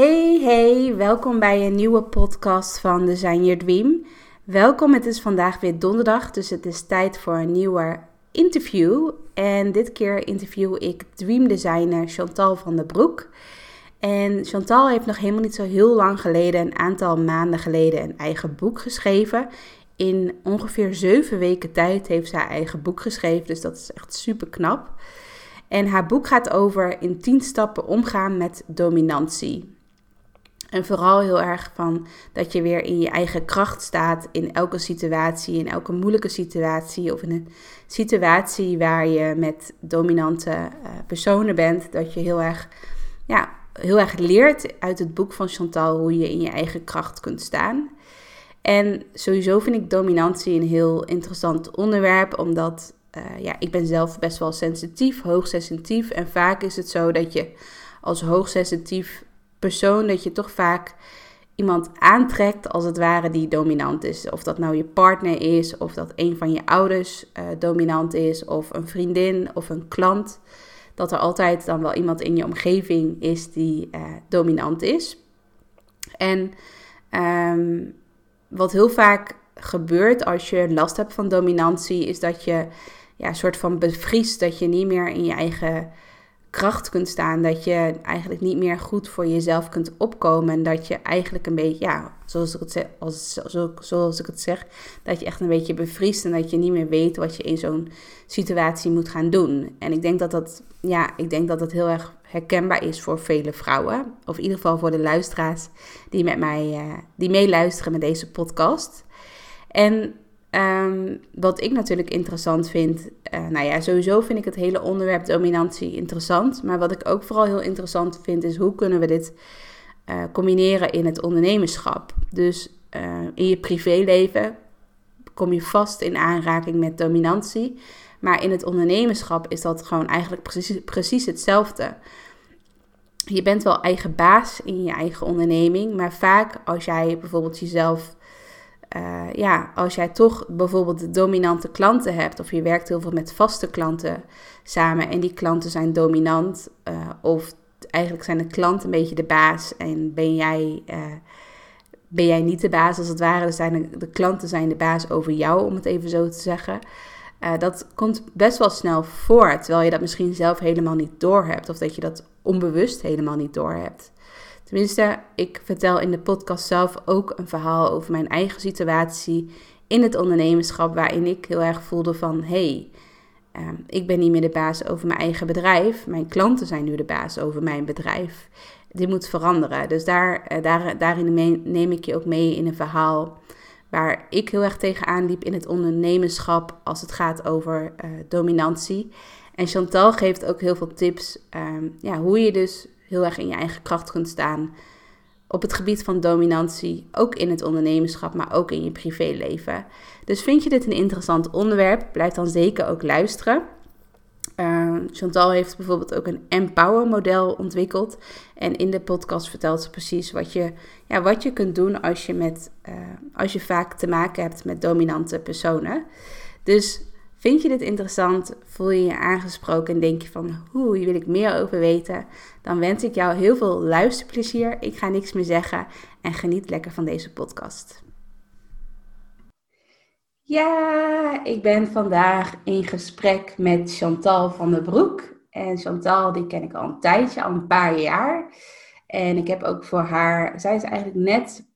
Hey, hey, welkom bij een nieuwe podcast van Design Your Dream. Welkom, het is vandaag weer donderdag, dus het is tijd voor een nieuwe interview. En dit keer interview ik dreamdesigner Chantal van der Broek. En Chantal heeft nog helemaal niet zo heel lang geleden, een aantal maanden geleden, een eigen boek geschreven. In ongeveer zeven weken tijd heeft ze haar eigen boek geschreven, dus dat is echt super knap. En haar boek gaat over in 10 stappen omgaan met dominantie. En vooral heel erg van dat je weer in je eigen kracht staat in elke situatie, in elke moeilijke situatie of in een situatie waar je met dominante uh, personen bent. Dat je heel erg, ja, heel erg leert uit het boek van Chantal hoe je in je eigen kracht kunt staan. En sowieso vind ik dominantie een heel interessant onderwerp, omdat uh, ja, ik ben zelf best wel sensitief, hoogsensitief. En vaak is het zo dat je als hoogsensitief persoon dat je toch vaak iemand aantrekt als het ware die dominant is. Of dat nou je partner is, of dat een van je ouders uh, dominant is, of een vriendin of een klant. Dat er altijd dan wel iemand in je omgeving is die uh, dominant is. En um, wat heel vaak gebeurt als je last hebt van dominantie, is dat je ja, een soort van bevriest, dat je niet meer in je eigen kracht kunt staan. Dat je eigenlijk niet meer goed voor jezelf kunt opkomen. En dat je eigenlijk een beetje, ja, zoals ik het zeg, als, zoals ik het zeg, dat je echt een beetje bevriest. En dat je niet meer weet wat je in zo'n situatie moet gaan doen. En ik denk dat dat, ja, ik denk dat dat heel erg herkenbaar is voor vele vrouwen. Of in ieder geval voor de luisteraars die met mij, uh, die meeluisteren met deze podcast. En Um, wat ik natuurlijk interessant vind, uh, nou ja, sowieso vind ik het hele onderwerp dominantie interessant. Maar wat ik ook vooral heel interessant vind, is hoe kunnen we dit uh, combineren in het ondernemerschap. Dus uh, in je privéleven kom je vast in aanraking met dominantie. Maar in het ondernemerschap is dat gewoon eigenlijk precies, precies hetzelfde. Je bent wel eigen baas in je eigen onderneming, maar vaak als jij bijvoorbeeld jezelf uh, ja, als jij toch bijvoorbeeld dominante klanten hebt, of je werkt heel veel met vaste klanten samen en die klanten zijn dominant, uh, of eigenlijk zijn de klanten een beetje de baas en ben jij, uh, ben jij niet de baas als het ware, dus zijn de, de, klanten zijn de baas over jou, om het even zo te zeggen. dat komt best wel snel voor, terwijl je dat misschien zelf helemaal niet doorhebt, of dat je dat onbewust helemaal niet doorhebt. Tenminste, ik vertel in de podcast zelf ook een verhaal over mijn eigen situatie in het ondernemerschap, waarin ik heel erg voelde van hey, uh, ik ben niet meer de baas over mijn eigen bedrijf. Mijn klanten zijn nu de baas over mijn bedrijf. Dit moet veranderen. Dus daar, uh, daar, daarin neem ik je ook mee in een verhaal waar ik heel erg tegenaan liep in het ondernemerschap als het gaat over uh, dominantie. En Chantal geeft ook heel veel tips um, ja, hoe je dus heel erg in je eigen kracht kunt staan. Op het gebied van dominantie, ook in het ondernemerschap, maar ook in je privéleven. Dus vind je dit een interessant onderwerp? Blijf dan zeker ook luisteren. Uh, Chantal heeft bijvoorbeeld ook een Empower model ontwikkeld. En in de podcast vertelt ze precies wat je, ja, wat je kunt doen als je, met, uh, als je vaak te maken hebt met dominante personen. Dus Vind je dit interessant? Voel je je aangesproken en denk je van, hoe, hier wil ik meer over weten? Dan wens ik jou heel veel luisterplezier. Ik ga niks meer zeggen en geniet lekker van deze podcast. Ja, ik ben vandaag in gesprek met Chantal van der Broek. En Chantal, die ken ik al een tijdje, al een paar jaar. En ik heb ook voor haar, zij is eigenlijk net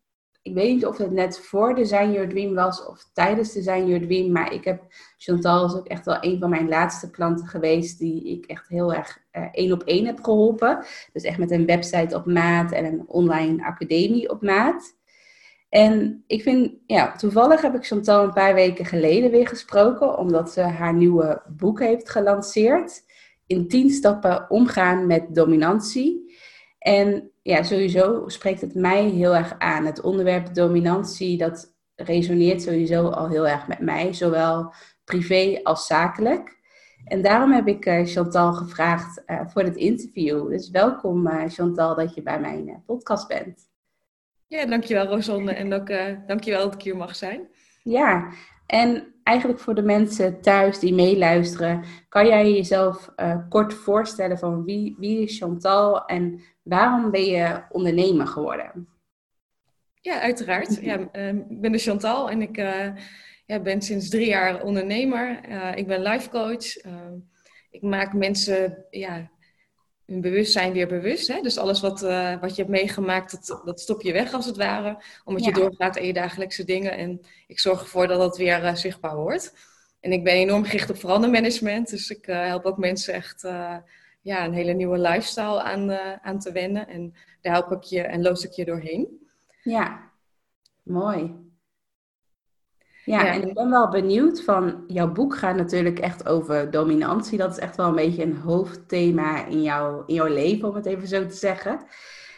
ik weet niet of het net voor Design Your Dream was of tijdens Design Your Dream. Maar ik heb, Chantal is ook echt wel een van mijn laatste klanten geweest die ik echt heel erg uh, één op één heb geholpen. Dus echt met een website op maat en een online academie op maat. En ik vind, ja, toevallig heb ik Chantal een paar weken geleden weer gesproken, omdat ze haar nieuwe boek heeft gelanceerd. in tien stappen omgaan met dominantie. En ja, sowieso spreekt het mij heel erg aan. Het onderwerp dominantie, dat resoneert sowieso al heel erg met mij, zowel privé als zakelijk. En daarom heb ik uh, Chantal gevraagd uh, voor het interview. Dus welkom uh, Chantal dat je bij mijn podcast bent. Ja, dankjewel Rosanne en ook dankjewel dat ik hier mag zijn. Ja, en eigenlijk voor de mensen thuis die meeluisteren, kan jij jezelf kort voorstellen van wie, wie is Chantal en waarom ben je ondernemer geworden? Ja, uiteraard. Ja, ik ben de Chantal en ik ja, ben sinds drie jaar ondernemer. Uh, ik ben life coach. Uh, ik maak mensen ja, hun bewustzijn weer bewust. Hè? Dus alles wat, uh, wat je hebt meegemaakt, dat, dat stop je weg als het ware. Omdat je doorgaat in je dagelijkse dingen. En ik zorg ervoor dat dat weer zichtbaar wordt. En ik ben enorm gericht op verandermanagement. Dus ik help ook mensen echt ja, een hele nieuwe lifestyle aan, aan te wennen. En daar help ik je en loos ik je doorheen. Ja, mooi. Ja, en ik ben wel benieuwd van, jouw boek gaat natuurlijk echt over dominantie. Dat is echt wel een beetje een hoofdthema in, jouw in jouw leven, om het even zo te zeggen.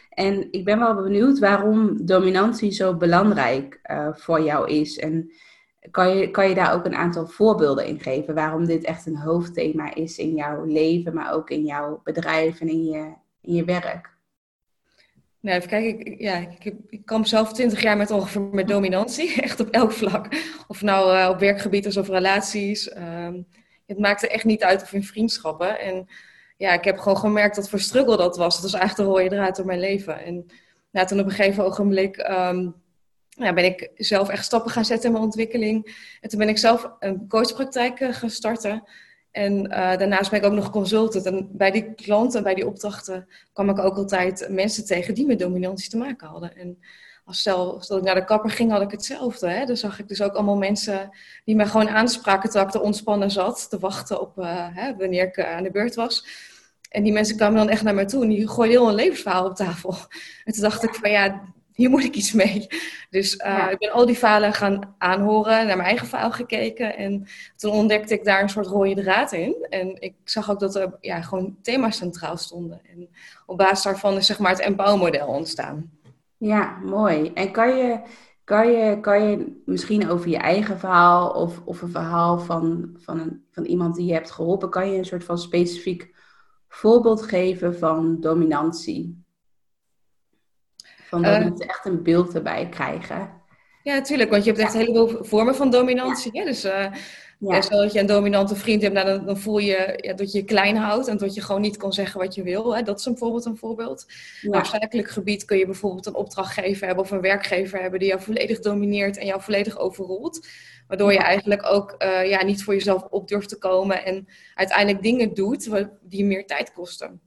En ik ben wel benieuwd waarom dominantie zo belangrijk uh, voor jou is. En kan je, kan je daar ook een aantal voorbeelden in geven waarom dit echt een hoofdthema is in jouw leven, maar ook in jouw bedrijf en in je, in je werk? Nou, even. Ik, ja, ik, ik zelf twintig jaar met ongeveer met dominantie. Echt op elk vlak. Of nou uh, op werkgebied of relaties. Um, het maakte echt niet uit of in vriendschappen. En ja, ik heb gewoon gemerkt dat voor struggle dat was. Dat was eigenlijk de rode draad door mijn leven. En nou, toen op een gegeven ogenblik um, ja, ben ik zelf echt stappen gaan zetten in mijn ontwikkeling. En toen ben ik zelf een coachpraktijk uh, gaan starten. En uh, daarnaast ben ik ook nog consultant. En bij die klanten, bij die opdrachten, kwam ik ook altijd mensen tegen die met dominantie te maken hadden. En als ik naar de kapper ging, had ik hetzelfde. Hè? Dan zag ik dus ook allemaal mensen die me gewoon aanspraken terwijl ik ontspannen zat, te wachten op uh, hè, wanneer ik uh, aan de beurt was. En die mensen kwamen dan echt naar mij toe en die gooiden heel een levensverhaal op tafel. En toen dacht ik van ja, hier moet ik iets mee. Dus uh, ik ben al die falen gaan aanhoren, naar mijn eigen faal gekeken. En toen ontdekte ik daar een soort rode draad in. En ik zag ook dat er ja, gewoon thema's centraal stonden. En op basis daarvan is zeg maar het Empower-model ontstaan. Ja, mooi. En kan je, kan je, kan je misschien over je eigen verhaal of, of een verhaal van, van, een, van iemand die je hebt geholpen, kan je een soort van specifiek voorbeeld geven van dominantie? Van dat uh, mensen echt een beeld erbij krijgen. Ja, natuurlijk. Want je hebt echt ja. een heleboel vormen van dominantie. Ja. Dus uh, ja. stel dat je een dominante vriend hebt, nou, dan, dan, voel je ja, dat je je klein houdt en dat je gewoon niet kan zeggen wat je wil. Hè. Dat is bijvoorbeeld een voorbeeld. Ja. Op zakelijk gebied kun je bijvoorbeeld een opdrachtgever hebben of een werkgever hebben die jou volledig domineert en jou volledig overrolt. Waardoor je eigenlijk ook uh, ja, niet voor jezelf op durft te komen en uiteindelijk dingen doet die meer tijd kosten.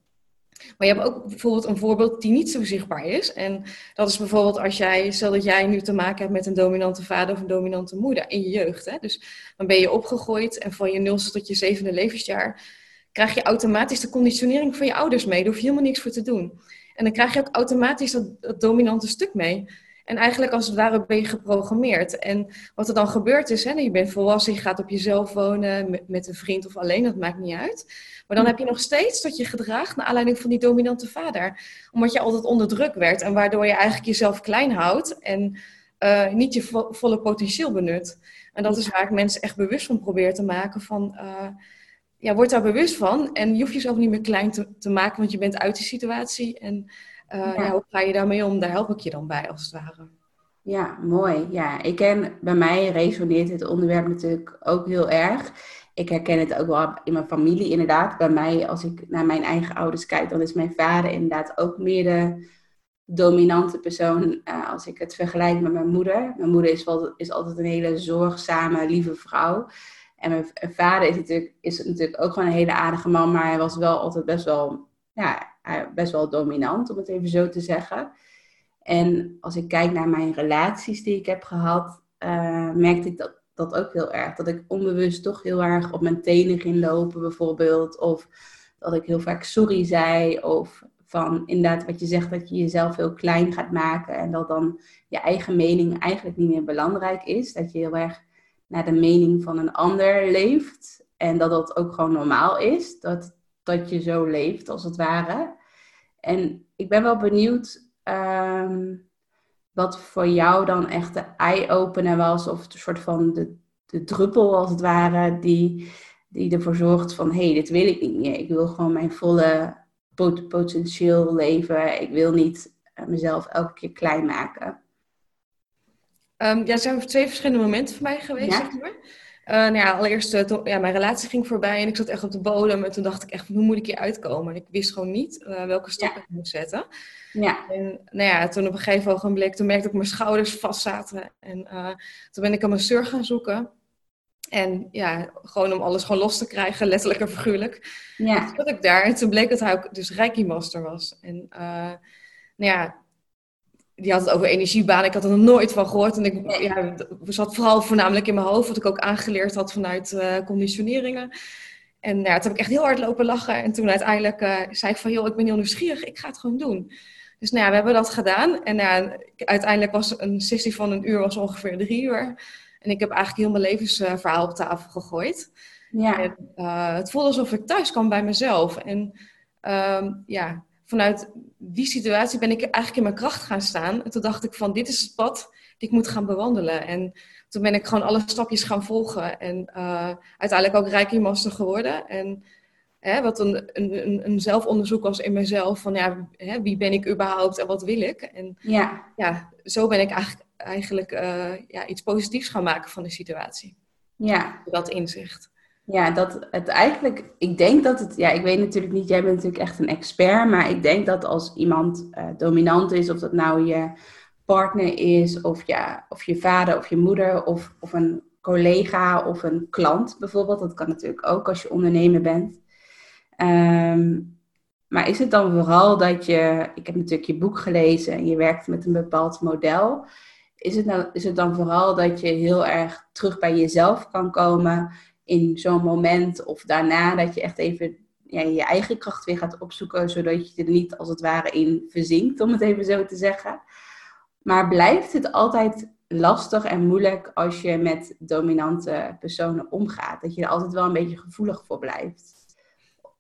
Maar je hebt ook bijvoorbeeld een voorbeeld die niet zo zichtbaar is. En dat is bijvoorbeeld als jij, stel dat jij nu te maken hebt met een dominante vader of een dominante moeder in je jeugd. Hè? Dus dan ben je opgegroeid en van je nulste tot je zevende levensjaar krijg je automatisch de conditionering van je ouders mee. Daar hoef je helemaal niks voor te doen. En dan krijg je ook automatisch dat, dominante stuk mee. En eigenlijk als het ware ben je geprogrammeerd. En wat er dan gebeurt is, hè, je bent volwassen, je gaat op jezelf wonen met een vriend of alleen, dat maakt niet uit. Maar dan heb je nog steeds dat je gedraagt naar aanleiding van die dominante vader. Omdat je altijd onder druk werd en waardoor je eigenlijk jezelf klein houdt en uh, niet je vo volle potentieel benut. En dat is waar ik mensen echt bewust van probeer te maken van... Uh, ja, word daar bewust van en je hoeft jezelf niet meer klein te, te maken, want je bent uit die situatie. En uh, ja. ja. hoe ga je daarmee om? Daar help ik je dan bij, als het ware. Ja, mooi. Ja, ik ken, bij mij resoneert het onderwerp natuurlijk ook heel erg. Ik herken het ook wel in mijn familie inderdaad. Bij mij, als ik naar mijn eigen ouders kijk, dan is mijn vader inderdaad ook meer de dominante persoon uh, als ik het vergelijk met mijn moeder. Mijn moeder is, wel, is altijd een hele zorgzame, lieve vrouw. En mijn vader is natuurlijk, is natuurlijk ook gewoon een hele aardige man, maar hij was wel altijd best wel, ja, best wel dominant, om het even zo te zeggen. En als ik kijk naar mijn relaties die ik heb gehad, uh, merkte ik dat, dat ook heel erg. Dat ik onbewust toch heel erg op mijn tenen ging lopen, bijvoorbeeld. Of dat ik heel vaak sorry zei. Of van inderdaad wat je zegt, dat je jezelf heel klein gaat maken. En dat dan je eigen mening eigenlijk niet meer belangrijk is. Dat je heel erg naar de mening van een ander leeft. En dat dat ook gewoon normaal is. Dat, dat je zo leeft, als het ware. En ik ben wel benieuwd ehm, wat voor jou dan echt de eye-opener was, of een soort van de, de druppel als het ware, die, die ervoor zorgt van hé, hey, dit wil ik niet meer. Ik wil gewoon mijn volle potentieel leven. Ik wil niet eh, mezelf elke keer klein maken. Um, ja, er zijn twee verschillende momenten voor mij geweest, zeg maar. Uh, nou ja, allereerst, uh, ja, mijn relatie ging voorbij en ik zat echt op de bodem. En toen dacht ik echt, hoe moet ik hier uitkomen? En ik wist gewoon niet uh, welke stap ik moest zetten. Ja. En nou ja, toen op een gegeven ogenblik, toen merkte ik mijn schouders vast zaten. En toen ben ik een masseur gaan zoeken. En ja, gewoon om alles gewoon los te krijgen, letterlijk en figuurlijk. Ja. Toen zat ik daar en toen bleek dat hij ook dus Reiki Master was. En nou ja, die had het over energiebaan. Ik had er nog nooit van gehoord. En ik ja, zat vooral voornamelijk in mijn hoofd, wat ik ook aangeleerd had vanuit uh, conditioneringen. En ja, toen heb ik echt heel hard lopen lachen. En toen uiteindelijk uh, zei ik van, joh, ik ben heel nieuwsgierig, ik ga het gewoon doen. Dus nou ja, we hebben dat gedaan. En ja, uiteindelijk was een sessie van een uur was ongeveer drie uur. En ik heb eigenlijk heel mijn levensverhaal op tafel gegooid. Ja. En, uh, het voelde alsof ik thuis kwam bij mezelf. En um, ja, vanuit die situatie ben ik eigenlijk in mijn kracht gaan staan. En toen dacht ik van, dit is het pad die ik moet gaan bewandelen. En toen ben ik gewoon alle stapjes gaan volgen. En uh, uiteindelijk ook Reiki Master geworden. En hè, wat een, een, een, zelfonderzoek was in mezelf. Van ja, hè, wie ben ik überhaupt en wat wil ik? En ja, ja zo ben ik eigenlijk, eigenlijk uh, ja, iets positiefs gaan maken van de situatie. Ja. Dat inzicht. Ja, dat het eigenlijk, ik denk dat het, ja, ik weet natuurlijk niet, jij bent natuurlijk echt een expert, maar ik denk dat als iemand uh, dominant is, of dat nou je partner is, of, ja, of je vader of je moeder, of, of een collega of een klant bijvoorbeeld, dat kan natuurlijk ook als je ondernemer bent. Um, maar is het dan vooral dat je, ik heb natuurlijk je boek gelezen en je werkt met een bepaald model. Is het, nou, is het dan vooral dat je heel erg terug bij jezelf kan komen in zo'n moment of daarna dat je echt even ja, je eigen kracht weer gaat opzoeken, zodat je er niet als het ware in verzinkt, om het even zo te zeggen. Maar blijft het altijd lastig en moeilijk als je met dominante personen omgaat? Dat je er altijd wel een beetje gevoelig voor blijft?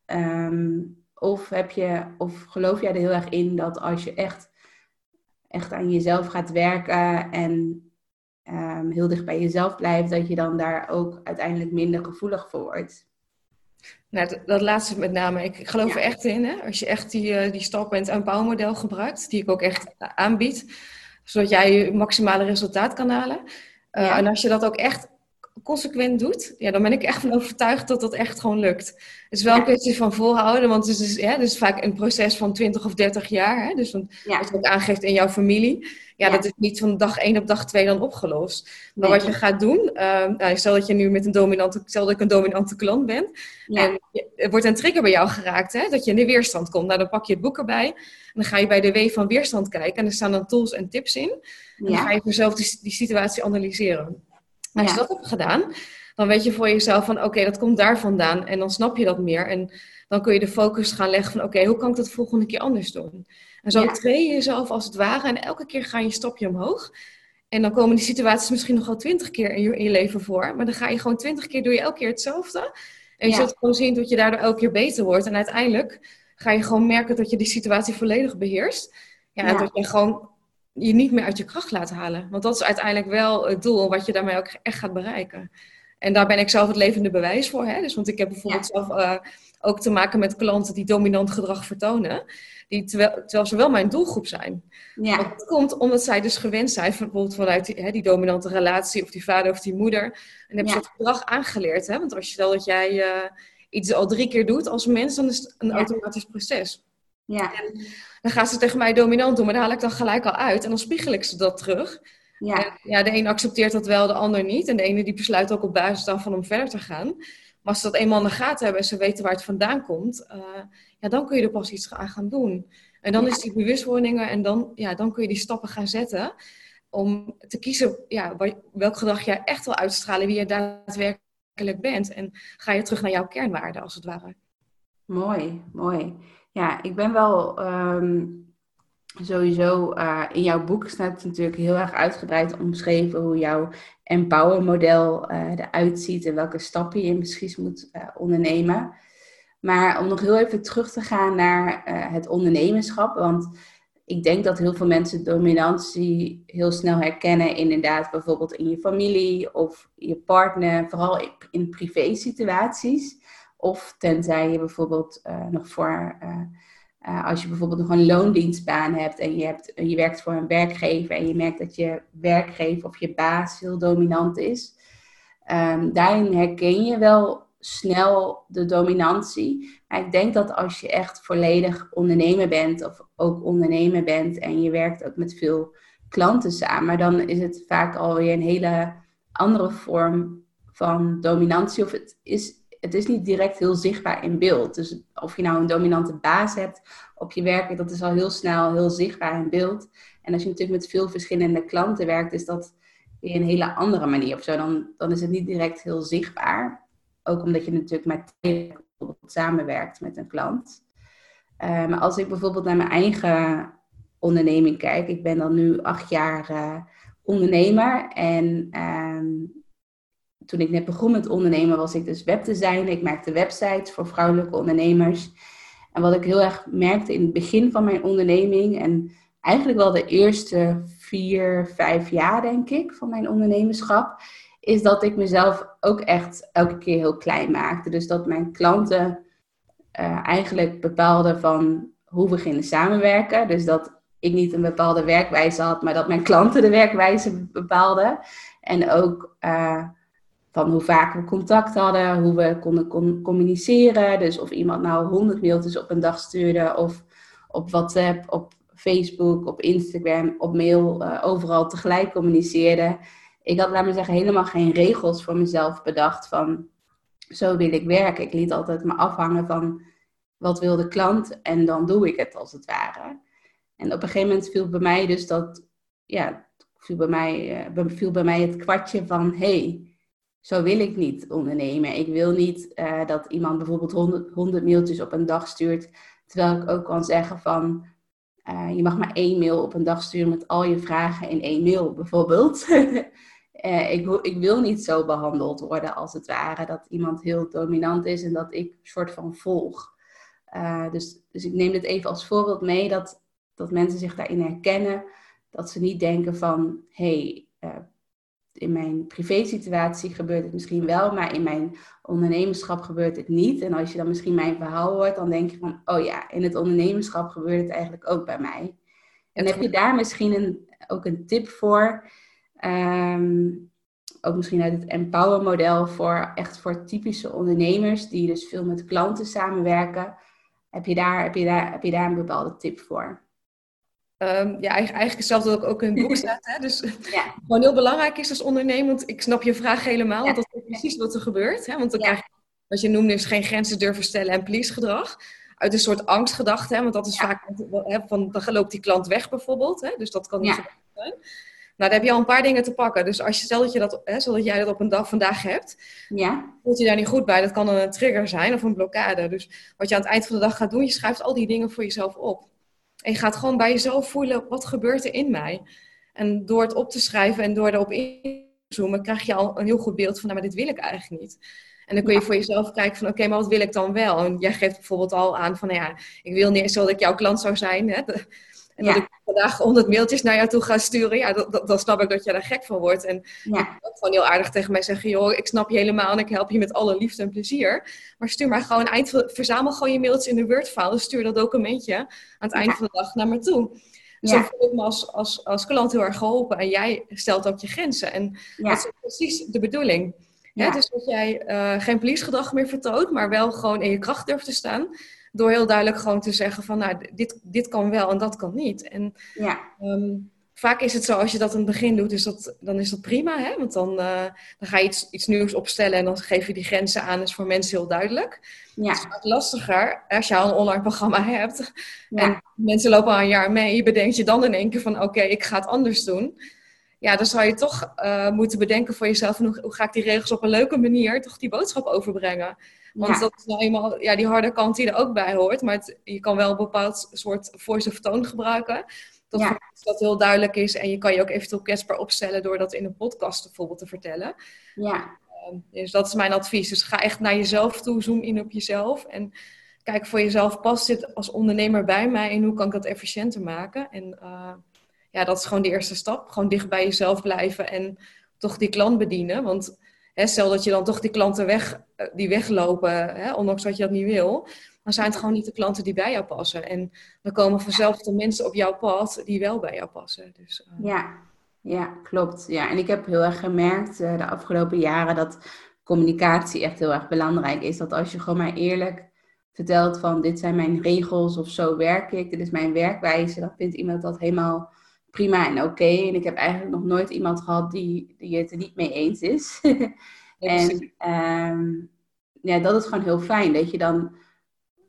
Ehm, of, heb je, of geloof jij er heel erg in dat als je echt, echt aan jezelf gaat werken en um, heel dicht bij jezelf blijft, dat je dan daar ook uiteindelijk minder gevoelig voor wordt. Nou, dat, laatste met name. Ik geloof er echt in. Hè? Als je echt die, uh, die stap een bouwmodel gebruikt, die ik ook echt aanbied, zodat jij je maximale resultaat kan halen. Uh, En als je dat ook echt consequent doet, ja, dan ben ik echt van overtuigd dat dat echt gewoon lukt. Het is wel een kwestie van volhouden, want het is, ja, het is vaak een proces van 20 of 30 jaar. Hè? Dus ja. wat je ook aangeeft in jouw familie, ja, dat is niet van dag 1 op dag 2 dan opgelost. Maar wat je gaat doen, uh, nou, stel dat je nu met een dominante, stel dat ik een dominante klant ben, en er wordt een trigger bij jou geraakt, hè, dat je in de weerstand komt. Nou, dan pak je het boek erbij en dan ga je bij de W van weerstand kijken en er staan dan tools en tips in. En dan ga je voor jezelf die, die situatie analyseren. Als je dat hebt gedaan, dan weet je voor jezelf van oké, dat komt daar vandaan. En dan snap je dat meer. En dan kun je de focus gaan leggen van oké, hoe kan ik dat de volgende keer anders doen? En zo ja. train je jezelf als het ware. En elke keer ga je een stapje omhoog. En dan komen die situaties misschien nog wel twintig keer in je, in je, leven voor. Maar dan ga je gewoon twintig keer, doe je elke keer hetzelfde. En je zult gewoon zien dat je daardoor elke keer beter wordt. En uiteindelijk ga je gewoon merken dat je die situatie volledig beheerst. Ja, en dat je gewoon je niet meer uit je kracht laat halen. Want dat is uiteindelijk wel het doel wat je daarmee ook echt gaat bereiken. En daar ben ik zelf het levende bewijs voor. Hè? Dus, want ik heb bijvoorbeeld zelf uh, ook te maken met klanten die dominant gedrag vertonen. Die, terwijl, terwijl ze wel mijn doelgroep zijn. Ja. Dat komt omdat zij dus gewend zijn, bijvoorbeeld vanuit die, hè, die dominante relatie, of die vader of die moeder. En hebben ze het gedrag aangeleerd. Hè? Want als je stel dat jij uh, iets al drie keer doet als mens, dan is het een automatisch proces. Ja. En dan gaan ze tegen mij dominant doen, maar daar haal ik dan gelijk al uit. En dan spiegel ik ze dat terug. Ja. En, ja, de een accepteert dat wel, de ander niet. En de ene die besluit ook op basis daarvan om verder te gaan. Maar als ze dat eenmaal in de gaten hebben en ze weten waar het vandaan komt, uh, ja, dan kun je er pas iets aan gaan doen. En dan is die bewustwordingen en dan, ja, dan kun je die stappen gaan zetten om te kiezen ja, welk gedrag jij echt wil uitstralen, wie je daadwerkelijk bent. En ga je terug naar jouw kernwaarden, als het ware. Mooi, mooi. Ja, ik ben wel um, sowieso uh, in jouw boek staat natuurlijk heel erg uitgebreid omschreven hoe jouw empower model uh, eruit ziet en welke stappen je misschien moet uh, ondernemen. Maar om nog heel even terug te gaan naar het ondernemerschap. Want ik denk dat heel veel mensen dominantie heel snel herkennen. Inderdaad, bijvoorbeeld in je familie of je partner. Vooral in privé situaties. Of tenzij je bijvoorbeeld uh, nog voor, uh, uh, als je bijvoorbeeld nog een loondienstbaan hebt en je, hebt, je werkt voor een werkgever en je merkt dat je werkgever of je baas heel dominant is. Um, daarin herken je wel snel de dominantie. Maar ik denk dat als je echt volledig ondernemer bent of ook ondernemer bent en je werkt ook met veel klanten samen, dan is het vaak alweer een hele andere vorm van dominantie. Of het is het is niet direct heel zichtbaar in beeld. Dus of je nou een dominante baas hebt op je werk, dat is al heel snel heel zichtbaar in beeld. En als je natuurlijk met veel verschillende klanten werkt, is dat weer een hele andere manier of zo. Dan, dan is het niet direct heel zichtbaar. Ook omdat je natuurlijk met bijvoorbeeld samenwerkt met een klant. Uh, maar als ik bijvoorbeeld naar mijn eigen onderneming kijk, ik ben dan nu acht jaar uh, ondernemer en uh, toen ik net begon met ondernemen, was ik dus webdesigner. Ik maakte websites voor vrouwelijke ondernemers. En wat ik heel erg merkte in het begin van mijn onderneming, en eigenlijk wel de eerste vier, vijf jaar, denk ik, van mijn ondernemerschap, is dat ik mezelf ook echt elke keer heel klein maakte. Dus dat mijn klanten uh, eigenlijk bepaalden van hoe we gingen samenwerken. Dus dat ik niet een bepaalde werkwijze had, maar dat mijn klanten de werkwijze bepaalden. En ook uh, van hoe vaak we contact hadden, hoe we konden communiceren. Dus of iemand nou 100 mailtjes op een dag stuurde of op WhatsApp, op Facebook, op Instagram, op mail, uh, overal tegelijk communiceerde. Ik had, laat maar zeggen, helemaal geen regels voor mezelf bedacht van zo wil ik werken. Ik liet altijd me afhangen van wat wil de klant en dan doe ik het als het ware. En op een gegeven moment viel bij mij dus dat, ja, viel bij mij, uh, viel bij mij het kwartje van, hey, zo wil ik niet ondernemen. Ik wil niet uh, dat iemand bijvoorbeeld 100, 100 mailtjes op een dag stuurt. Terwijl ik ook kan zeggen van, uh, je mag maar één mail op een dag sturen met al je vragen in één mail bijvoorbeeld. uh, ik, ik, wil niet zo behandeld worden als het ware. Dat iemand heel dominant is en dat ik soort van volg. dus, dus ik neem dit even als voorbeeld mee dat, dat mensen zich daarin herkennen. Dat ze niet denken van, hé, hey, in mijn privésituatie gebeurt het misschien wel, maar in mijn ondernemerschap gebeurt het niet. En als je dan misschien mijn verhaal hoort, dan denk je van, oh ja, in het ondernemerschap gebeurt het eigenlijk ook bij mij. En heb je daar misschien een, ook een tip voor? Um, ook misschien uit het Empower model voor echt voor typische ondernemers die dus veel met klanten samenwerken. Heb je daar, heb je daar, heb je daar een bepaalde tip voor? Um, ja, eigenlijk hetzelfde dat ook, ook in het boek staat. Hè? Dus ja. gewoon heel belangrijk is als ondernemer, want ik snap je vraag helemaal, want dat is precies wat er gebeurt. Hè? Want dan krijg je, wat je noemde, is geen grenzen durven stellen en please gedrag. Uit een soort angstgedachte, hè? want dat is vaak, hè, van, dan loopt die klant weg bijvoorbeeld. Hè? Dus dat kan niet zo zijn. Nou, daar heb je al een paar dingen te pakken. Dus als je stel dat, je dat, hè, stel dat jij dat op een dag vandaag hebt, ja. voelt je daar niet goed bij. Dat kan dan een trigger zijn of een blokkade. Dus wat je aan het eind van de dag gaat doen, je schrijft al die dingen voor jezelf op. En je gaat gewoon bij jezelf voelen, wat gebeurt er in mij? En door het op te schrijven en door erop in te zoomen, krijg je al een heel goed beeld van, nou, maar dit wil ik eigenlijk niet. En dan kun je voor jezelf kijken van, oké, maar wat wil ik dan wel? En jij geeft bijvoorbeeld al aan van, nou ja, ik wil niet zo dat ik jouw klant zou zijn. Hè? En dat ik vandaag 100 mailtjes naar jou toe ga sturen, ja, dan snap ik dat je daar gek van wordt. En ja. ik ook gewoon heel aardig tegen mij zeggen, joh, ik snap je helemaal en ik help je met alle liefde en plezier. Maar stuur maar gewoon, eind, verzamel gewoon je mailtjes in de Word-file, stuur dat documentje aan het eind van de dag naar me toe. Dus dan voel ik me als, als, als klant heel erg geholpen en jij stelt ook je grenzen. En dat is precies de bedoeling. Ja. dus dat jij uh, geen gedrag meer vertoont, maar wel gewoon in je kracht durft te staan. Door heel duidelijk gewoon te zeggen van, nou, dit, dit kan wel en dat kan niet. En ja. Ehm, vaak is het zo, als je dat in het begin doet, dus dat, dan is dat prima. Hè? Want dan, uh, dan ga je iets, iets nieuws opstellen en dan geef je die grenzen aan. Dat is voor mensen heel duidelijk. Ja. Het is vaak lastiger als je al een online programma hebt. En mensen lopen al een jaar mee. Je bedenkt je dan in één keer van, oké, ik ga het anders doen. Ja, dan zou je toch uh, moeten bedenken voor jezelf... Hoe, hoe ga ik die regels op een leuke manier toch die boodschap overbrengen? Want dat is nou eenmaal ja, die harde kant die er ook bij hoort. Maar het, je kan wel een bepaald soort voice of tone gebruiken. Dat, ja. dat heel duidelijk is. En je kan je ook eventueel kwetsbaar opstellen door dat in een podcast bijvoorbeeld te vertellen. Ja. dus dat is mijn advies. Dus ga echt naar jezelf toe, zoom in op jezelf. En kijk voor jezelf, past dit als ondernemer bij mij en hoe kan ik dat efficiënter maken? En uh, ja, dat is gewoon de eerste stap. Gewoon dicht bij jezelf blijven en toch die klant bedienen. Want stel dat je dan toch die klanten weg, eh, die weglopen, hè, ondanks dat je dat niet wil, dan zijn het gewoon niet de klanten die bij jou passen. En dan komen vanzelf de mensen op jouw pad die wel bij jou passen. Dus, uh... ja. ja, klopt. Ja, en ik heb heel erg gemerkt uh, de afgelopen jaren dat communicatie echt heel erg belangrijk is. Dat als je gewoon maar eerlijk vertelt van dit zijn mijn regels of zo werk ik, dit is mijn werkwijze, dan vindt iemand dat helemaal prima en oké. En ik heb eigenlijk nog nooit iemand gehad die, die het er niet mee eens is. en um, ja, dat is gewoon heel fijn. Dat je dan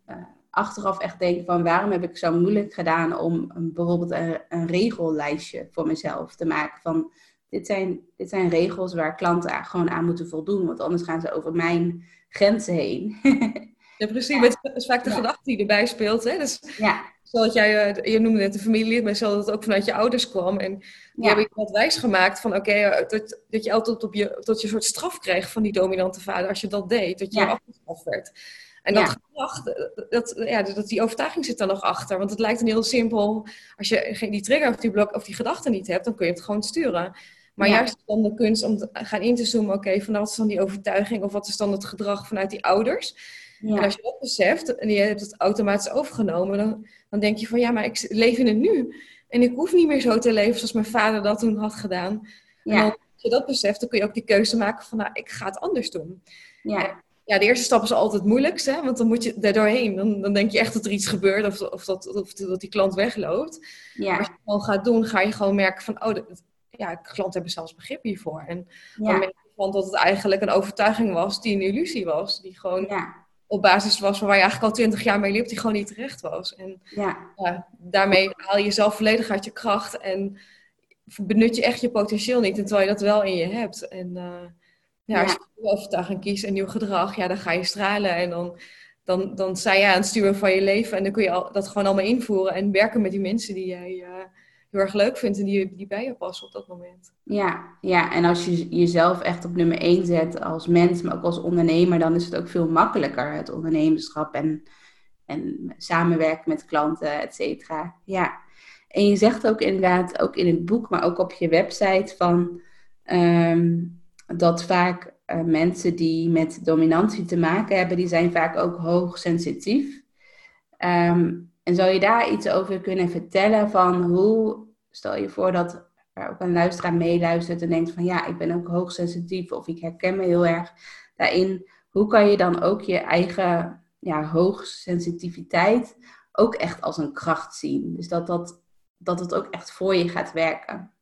uh, achteraf echt denkt van waarom heb ik zo moeilijk gedaan om een, bijvoorbeeld een, een, regellijstje voor mezelf te maken. Van dit zijn, dit zijn regels waar klanten gewoon aan moeten voldoen. Want anders gaan ze over mijn grenzen heen. ja, precies. Ja. Het is vaak de ja. gedachte die erbij speelt. Hè? Dus ja. Zoals jij, eh, je noemde het de familie, maar zoals het ook vanuit je ouders kwam. En die ja. hebben je wat wijs gemaakt van oké, okay, eh, dat, dat je altijd op je, tot je soort straf kreeg van die dominante vader als je dat deed, dat je ja. afgestraft werd. En dat gedacht, eh, dat, ja, dat die overtuiging zit er nog achter. Want het lijkt een heel simpel, als je die trigger of die blok of die gedachte niet hebt, dan kun je het gewoon sturen. Maar ja. juist dan de kunst om te gaan in te zoomen, oké, okay, van wat is dan die overtuiging of wat is dan het gedrag vanuit die ouders? Ja. En als je dat beseft en je hebt het automatisch overgenomen, dan, dan denk je van ja, maar ik leef in het nu. En ik hoef niet meer zo te leven zoals mijn vader dat toen had gedaan. Ja. En als je dat beseft, dan kun je ook die keuze maken van nou, ik ga het anders doen. Ja. Ja, de eerste stap is altijd het moeilijkste, hè? want dan moet je er doorheen. Dan, dan denk je echt dat er iets gebeurt of, of, dat, of dat die klant wegloopt. Ja. Maar als je het gewoon gaat doen, ga je gewoon merken van, oh, de, ja, klanten hebben zelfs begrip hiervoor. En ja. dan merk je van dat het eigenlijk een overtuiging was die een illusie was. Die gewoon ja op basis was waar je eigenlijk al twintig jaar mee liep, die gewoon niet terecht was. En ja. ja. daarmee haal je jezelf volledig uit je kracht en benut je echt je potentieel niet, terwijl je dat wel in je hebt. En uh, ja, als je een overtuiging kiest, een nieuw gedrag, ja, dan ga je stralen en dan, dan, dan sta je aan het sturen van je leven en dan kun je al, dat gewoon allemaal invoeren en werken met die mensen die jij uh, heel erg leuk vindt en die, die bij je passen op dat moment. Ja, ja, en als je jezelf echt op nummer één zet als mens, maar ook als ondernemer, dan is het ook veel makkelijker, het ondernemerschap en, en samenwerken met klanten, et cetera. Ja. En je zegt ook inderdaad, ook in het boek, maar ook op je website, van um, dat vaak uh, mensen die met dominantie te maken hebben, die zijn vaak ook hoogsensitief. Um, en zou je daar iets over kunnen vertellen van hoe, stel je voor dat er ook een luisteraar meeluistert en denkt van ja, ik ben ook hoogsensitief of ik herken me heel erg daarin. Hoe kan je dan ook je eigen ja, hoogsensitiviteit ook echt als een kracht zien? Dus dat, dat, dat het ook echt voor je gaat werken.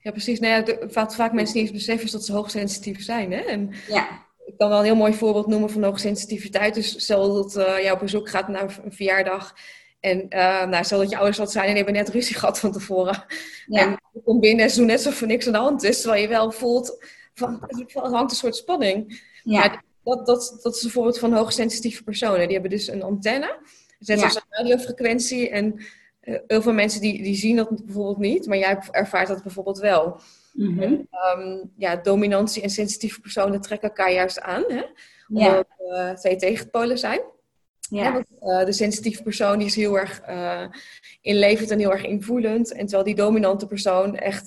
Ja, precies. Nou ja, wat vaak mensen niet eens beseffen is dat ze hoogsensitief zijn. Hè? En ja. Ik kan wel een heel mooi voorbeeld noemen van hoogsensitiviteit. Dus stel dat uh, jij op bezoek gaat naar een verjaardag en uh, nou, stel dat je ouders wat zijn en die hebben net ruzie gehad van tevoren. Ja. En je komt binnen en ze doen net alsof er niks aan de hand is. Terwijl je wel voelt, van, er hangt een soort spanning. Ja. dat, dat, dat is een voorbeeld van hoogsensitieve personen. Die hebben dus een antenne. Net Ja. als een radiofrequentie. En uh, heel veel mensen die, die zien dat bijvoorbeeld niet. Maar jij ervaart dat bijvoorbeeld wel. Mhm. Um, ja, dominantie en sensitieve personen trekken elkaar juist aan. Hè? Ja. Omdat uh, twee tegenpolen zijn. Ja. Hè, want, uh, de sensitieve persoon die is heel erg uh, inlevend en heel erg invoelend. En terwijl die dominante persoon echt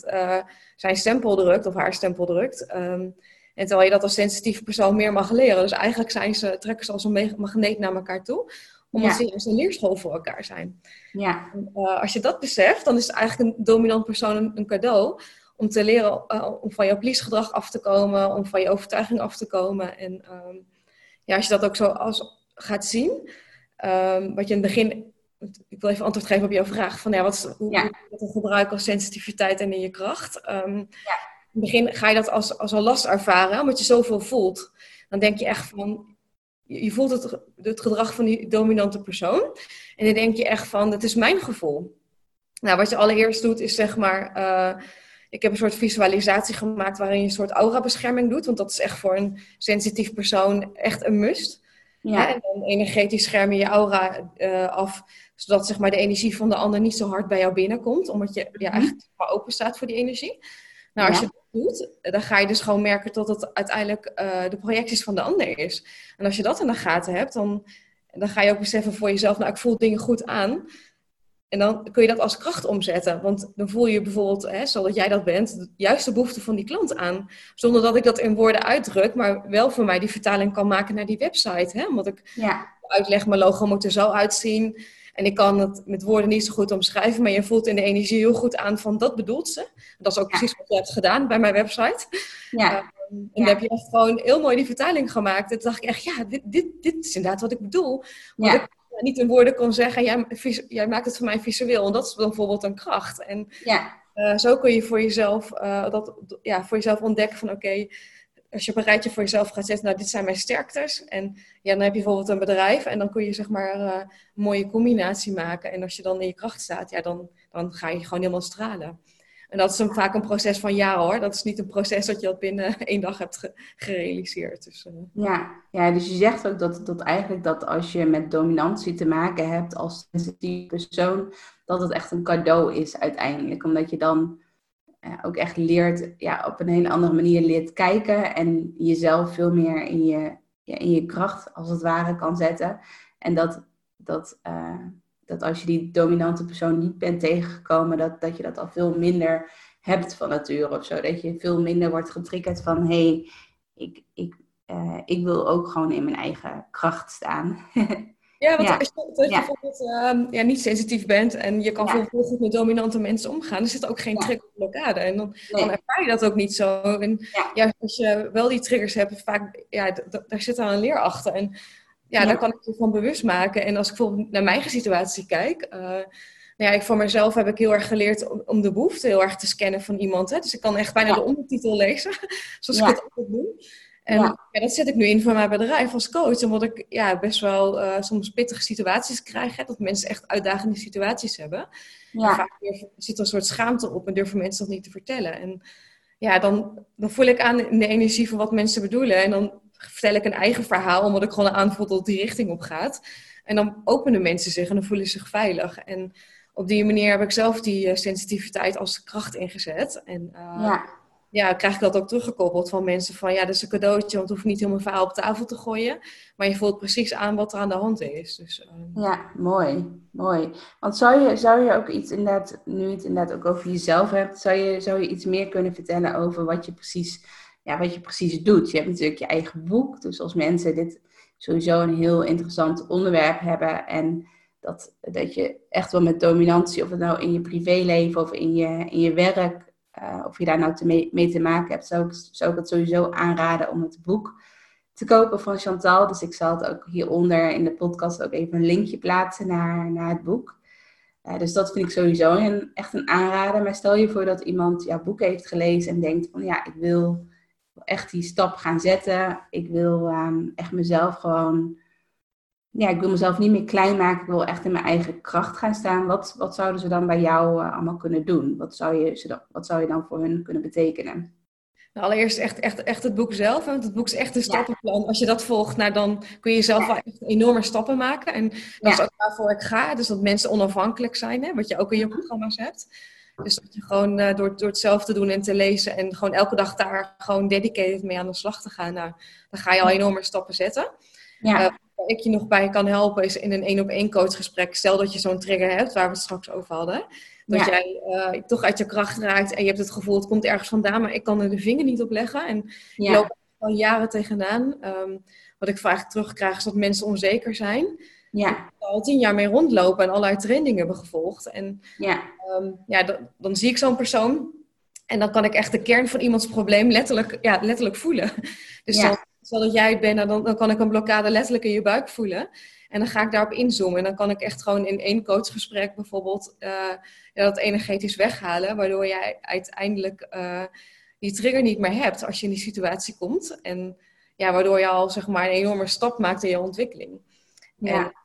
zijn stempel drukt of haar stempel drukt. Um, en terwijl je dat als sensitieve persoon meer mag leren. Dus eigenlijk zijn ze, trekken ze als een magneet naar elkaar toe. Omdat Ja. ze juist een leerschool voor elkaar zijn. Ja. En, uh, als je dat beseft, dan is eigenlijk een dominant persoon een cadeau. Om te leren uh, om van jouw please-gedrag af te komen. Om van je overtuiging af te komen. En um, ja, als je dat ook zo als, gaat zien. Um, wat je in het begin, ik wil even antwoord geven op jouw vraag, van ja, wat hoe Ja. dat gebruiken als sensitiviteit en in je kracht. Um, Ja. In het begin ga je dat als, als een last ervaren, omdat je zoveel voelt. Dan denk je echt van, je, voelt het, het gedrag van die dominante persoon. En dan denk je echt van, dat is mijn gevoel. Nou, wat je allereerst doet, is zeg maar, uh, ik heb een soort visualisatie gemaakt waarin je een soort aura-bescherming doet. Want dat is echt voor een sensitief persoon echt een must. Ja. En dan energetisch scherm je je aura uh, af, zodat zeg maar, de energie van de ander niet zo hard bij jou binnenkomt, omdat je ja, Mhm. eigenlijk maar open staat voor die energie. Nou, als je dat doet, dan ga je dus gewoon merken dat het uiteindelijk uh, de projecties van de ander is. En als je dat in de gaten hebt, dan, dan ga je ook beseffen voor jezelf, nou, ik voel dingen goed aan. En dan kun je dat als kracht omzetten. Want dan voel je bijvoorbeeld, hè, zodat jij dat bent, juist de behoefte van die klant aan. Zonder dat ik dat in woorden uitdruk, maar wel voor mij die vertaling kan maken naar die website. Hè? Omdat ik ja. uitleg, mijn logo moet er zo uitzien. En ik kan het met woorden niet zo goed omschrijven, maar je voelt in de energie heel goed aan van dat bedoelt ze. Dat is ook precies wat je hebt gedaan bij mijn website. Ja. Uh, en dan heb je echt gewoon heel mooi die vertaling gemaakt. En toen dacht ik echt, ja, dit, dit, dit is inderdaad wat ik bedoel. Want ik niet in woorden kon zeggen, jij, jij maakt het voor mij visueel. En dat is bijvoorbeeld een kracht. En ja. Uh, zo kun je voor jezelf, uh, dat, ja, voor jezelf ontdekken van oké, als je op een rijtje voor jezelf gaat zetten, nou dit zijn mijn sterktes. En ja, dan heb je bijvoorbeeld een bedrijf en dan kun je zeg maar uh, een mooie combinatie maken. En als je dan in je kracht staat, ja, dan, dan ga je gewoon helemaal stralen. En dat is een, vaak een proces van jaren hoor. Dat is niet een proces dat je dat binnen één dag hebt gerealiseerd. Dus, uh... ja, ja, dus je zegt ook dat, dat eigenlijk dat als je met dominantie te maken hebt als sensitieve persoon, dat het echt een cadeau is uiteindelijk. Omdat je dan uh, ook echt leert, ja, op een hele andere manier leert kijken en jezelf veel meer in je, ja, in je kracht als het ware kan zetten. En dat, dat uh, dat als je die dominante persoon niet bent tegengekomen, dat, dat je dat al veel minder hebt van nature of zo. Dat je veel minder wordt getriggerd van hé, hey, ik, ik, uh, ik wil ook gewoon in mijn eigen kracht staan. Ja, want als je, als je bijvoorbeeld uh, ja, niet sensitief bent en je kan ja. heel goed met dominante mensen omgaan, er zit ook geen ja. triggerblokkade. En dan, nee. dan, ervaar je dat ook niet zo. En ja. als je wel die triggers hebt, vaak, ja, daar zit dan een leer achter. En ja, daar kan ik je van bewust maken. En als ik bijvoorbeeld naar mijn eigen situatie kijk. Uh, nou ja, ik voor mezelf heb ik heel erg geleerd om, om, de behoefte heel erg te scannen van iemand. Hè? Dus ik kan echt bijna de ondertitel lezen, zoals ik het altijd doe. En ja. dat zet ik nu in voor mijn bedrijf als coach. Omdat ik ja, best wel uh, soms pittige situaties krijg. Hè, dat mensen echt uitdagende situaties hebben. Ja. vaak zit er een soort schaamte op en durven mensen dat niet te vertellen. En ja, dan, dan voel ik aan in de energie van wat mensen bedoelen. En dan vertel ik een eigen verhaal, omdat ik gewoon aanvoel dat die richting op gaat. En dan openen mensen zich en dan voelen ze zich veilig. En op die manier heb ik zelf die uh, sensitiviteit als kracht ingezet. En uh, ja. ja, krijg ik dat ook teruggekoppeld van mensen van ja, dat is een cadeautje, want het hoeft niet helemaal verhaal op tafel te gooien. Maar je voelt precies aan wat er aan de hand is. Dus, uh... Ja, mooi. Mooi. Want zou je, zou je ook iets inderdaad, nu het inderdaad ook over jezelf hebt, zou je, zou je iets meer kunnen vertellen over wat je precies ja, wat je precies doet. Je hebt natuurlijk je eigen boek. Dus als mensen dit sowieso een heel interessant onderwerp hebben en dat, dat je echt wel met dominantie, of het nou in je privéleven of in je, in je werk, uh, of je daar nou te mee, mee, te maken hebt, zou ik, zou ik het sowieso aanraden om het boek te kopen van Chantal. Dus ik zal het ook hieronder in de podcast ook even een linkje plaatsen naar, naar het boek. Uh, dus dat vind ik sowieso een, echt een aanrader. Maar stel je voor dat iemand jouw boek heeft gelezen en denkt van ja, ik wil echt die stap gaan zetten. Ik wil um, echt mezelf gewoon, ja, ik wil mezelf niet meer klein maken. Ik wil echt in mijn eigen kracht gaan staan. Wat, wat zouden ze dan bij jou uh, allemaal kunnen doen? Wat zou, je, wat zou je dan voor hun kunnen betekenen? Nou, allereerst echt, echt, echt het boek zelf. Want het boek is echt een stappenplan. Als je dat volgt, nou, dan kun je zelf wel echt enorme stappen maken. En dat is ook waarvoor ik ga. Dus dat mensen onafhankelijk zijn, hè, wat je ook in je programma's hebt. Dus dat je gewoon uh, door, door het zelf te doen en te lezen en gewoon elke dag daar gewoon dedicated mee aan de slag te gaan, nou, dan ga je al enorme stappen zetten. Ja. Uh, waar ik je nog bij kan helpen is in een één op één coachgesprek. Stel dat je zo'n trigger hebt, waar we het straks over hadden. Dat jij uh, toch uit je kracht raakt en je hebt het gevoel, het komt ergens vandaan, maar ik kan er de vinger niet op leggen. En je ja. loopt al jaren tegenaan. Um, wat ik vaak terugkrijg is dat mensen onzeker zijn. Ja. al tien jaar mee rondlopen en allerlei trainingen hebben gevolgd. En ja, um, ja dan, dan zie ik zo'n persoon en dan kan ik echt de kern van iemands probleem letterlijk, ja, letterlijk voelen. Dus ja. stel dat jij het bent, nou, dan, dan kan ik een blokkade letterlijk in je buik voelen. En dan ga ik daarop inzoomen. En dan kan ik echt gewoon in één coachgesprek bijvoorbeeld uh, ja, dat energetisch weghalen. Waardoor jij uiteindelijk uh, die trigger niet meer hebt als je in die situatie komt. En ja, waardoor je al zeg maar een enorme stap maakt in je ontwikkeling. Ja. Eh,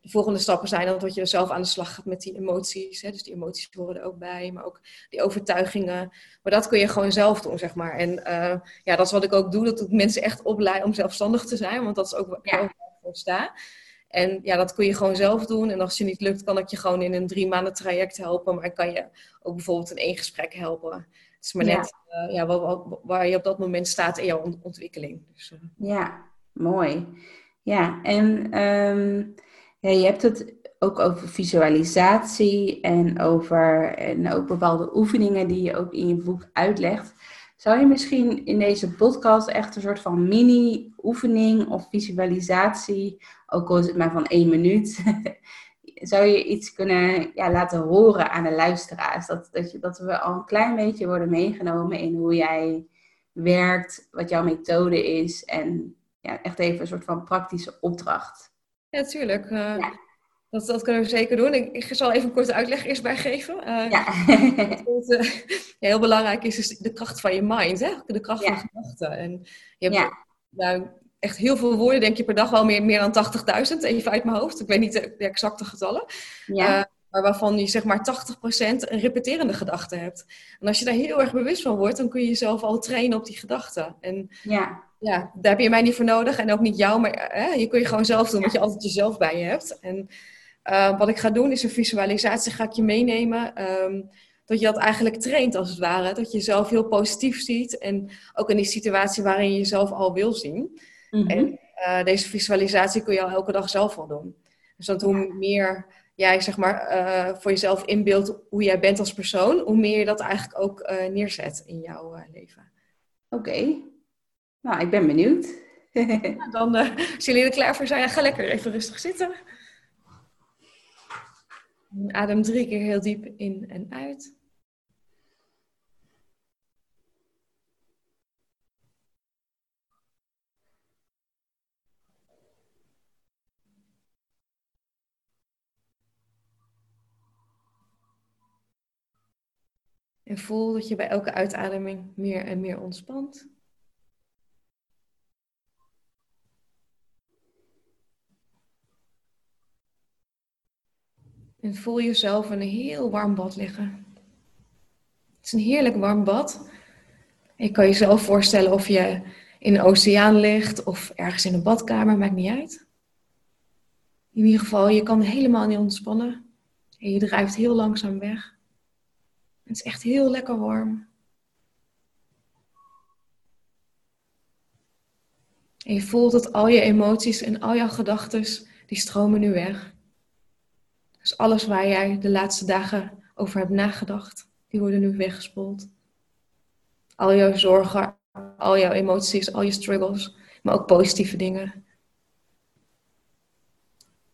de volgende stappen zijn dan dat je zelf aan de slag gaat met die emoties. Hè? Dus die emoties horen er ook bij, maar ook die overtuigingen. Maar dat kun je gewoon zelf doen, zeg maar. En uh, ja, dat is wat ik ook doe, dat ik mensen echt opleid om zelfstandig te zijn. Want dat is ook waar ik voor sta. En ja, dat kun je gewoon zelf doen. En als je niet lukt, kan ik je gewoon in een drie maanden traject helpen. Maar kan je ook bijvoorbeeld in één gesprek helpen. Het is maar net ja. ja waar, waar, je op dat moment staat in jouw ontwikkeling. Dus, ja, mooi. Ja, en ehm, ja, je hebt het ook over visualisatie en over en ook bepaalde oefeningen die je ook in je boek uitlegt. Zou je misschien in deze podcast echt een soort van mini-oefening of visualisatie, ook al is het maar van één minuut, zou je iets kunnen ja, laten horen aan de luisteraars? Dat, dat, je, dat we al een klein beetje worden meegenomen in hoe jij werkt, wat jouw methode is en ja, echt even een soort van praktische opdracht. Ja, tuurlijk. Uh, dat, dat kunnen we zeker doen. Ik, ik zal even een korte uitleg eerst bij geven. Uh, ja. wat, uh, ja, heel belangrijk is, is de kracht van je mind, hè? de kracht van gedachten. En je hebt nou, echt heel veel woorden, denk je per dag wel meer, meer dan 80.000, even uit mijn hoofd. Ik weet niet de, exacte getallen. Ja. Maar waarvan je zeg maar 80% een repeterende gedachte hebt. En als je daar heel erg bewust van wordt, dan kun je jezelf al trainen op die gedachten. En ja ja, daar heb je mij niet voor nodig en ook niet jou, maar hè, je kun je gewoon zelf doen, wat je altijd jezelf bij je hebt. En uh, wat ik ga doen is een visualisatie, ga ik je meenemen. Um, dat je dat eigenlijk traint als het ware. Dat je jezelf heel positief ziet en ook in die situatie waarin je jezelf al wil zien. Mm-hmm. En uh, deze visualisatie kun je al elke dag zelf al doen. Dus dat hoe meer jij zeg maar uh, voor jezelf inbeeldt hoe jij bent als persoon, hoe meer je dat eigenlijk ook neerzet in jouw leven. Oké, nou, ik ben benieuwd. Dan, als jullie er klaar voor zijn, ga lekker even rustig zitten. Adem drie keer heel diep in en uit. En voel dat je bij elke uitademing meer en meer ontspant. En voel jezelf in een heel warm bad liggen. Het is een heerlijk warm bad. Je kan jezelf voorstellen of je in een oceaan ligt of ergens in een badkamer, maakt niet uit. In ieder geval, je kan helemaal niet ontspannen. En je drijft heel langzaam weg. Het is echt heel lekker warm. En je voelt dat al je emoties en al jouw gedachten, die stromen nu weg. Dus alles waar jij de laatste dagen over hebt nagedacht, die worden nu weggespoeld. Al jouw zorgen, al jouw emoties, al je struggles, maar ook positieve dingen.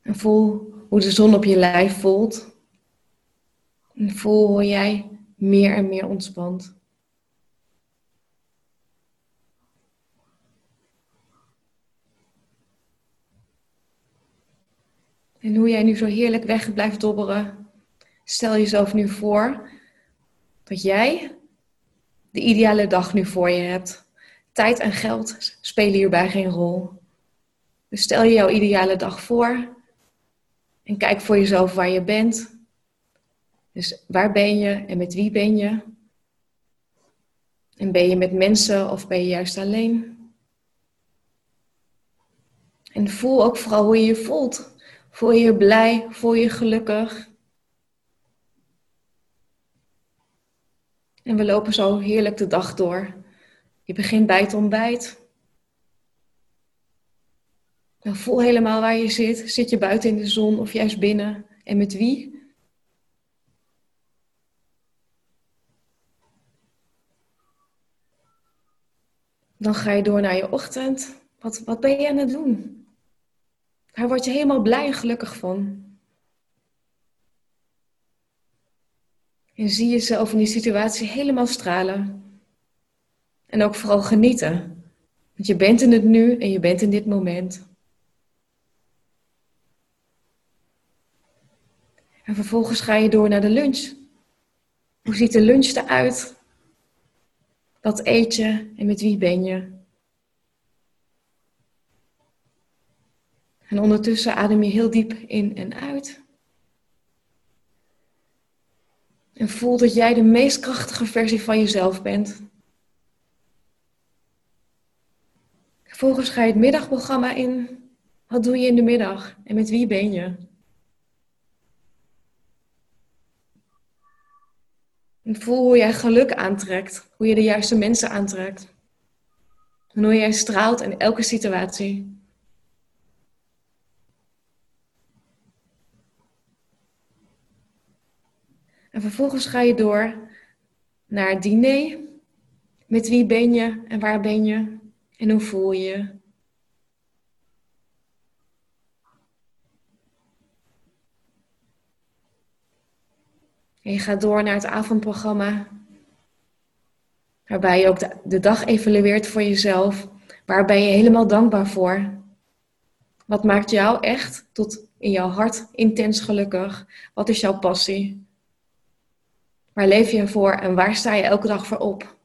En voel hoe de zon op je lijf voelt. En voel hoe jij meer en meer ontspant. En hoe jij nu zo heerlijk weg blijft dobberen. Stel jezelf nu voor dat jij de ideale dag nu voor je hebt. Tijd en geld spelen hierbij geen rol. Dus stel je jouw ideale dag voor en kijk voor jezelf waar je bent. Dus waar ben je en met wie ben je? En ben je met mensen of ben je juist alleen? En voel ook vooral hoe je je voelt. Voel je je blij? Voel je je gelukkig? En we lopen zo heerlijk de dag door. Je begint bij het ontbijt. Dan voel helemaal waar je zit. Zit je buiten in de zon of juist binnen? En met wie? Dan ga je door naar je ochtend. Wat, wat ben je aan het doen? Daar word je helemaal blij en gelukkig van. En zie jezelf in die situatie helemaal stralen. En ook vooral genieten. Want je bent in het nu en je bent in dit moment. En vervolgens ga je door naar de lunch. Hoe ziet de lunch eruit? Wat eet je en met wie ben je? En ondertussen adem je heel diep in en uit. En voel dat jij de meest krachtige versie van jezelf bent. Vervolgens ga je het middagprogramma in. Wat doe je in de middag en met wie ben je? En voel hoe jij geluk aantrekt. Hoe je de juiste mensen aantrekt. En hoe jij straalt in elke situatie. En vervolgens ga je door naar het diner. Met wie ben je en waar ben je en hoe voel je je? En je gaat door naar het avondprogramma, waarbij je ook de, dag evalueert voor jezelf. Waar ben je helemaal dankbaar voor? Wat maakt jou echt tot in jouw hart intens gelukkig? Wat is jouw passie? Waar leef je voor en waar sta je elke dag voor op?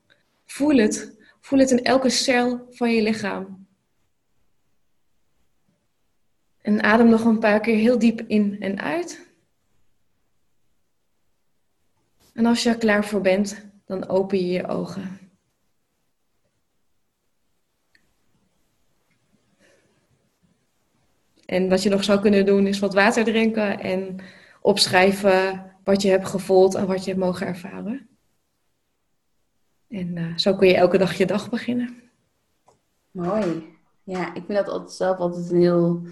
Voel het. Voel het in elke cel van je lichaam. En adem nog een paar keer heel diep in en uit. En als je er klaar voor bent, dan open je je ogen. En wat je nog zou kunnen doen is wat water drinken en opschrijven wat je hebt gevoeld en wat je hebt mogen ervaren. En uh, zo kun je elke dag je dag beginnen. Mooi. Ja, ik vind dat altijd zelf altijd een heel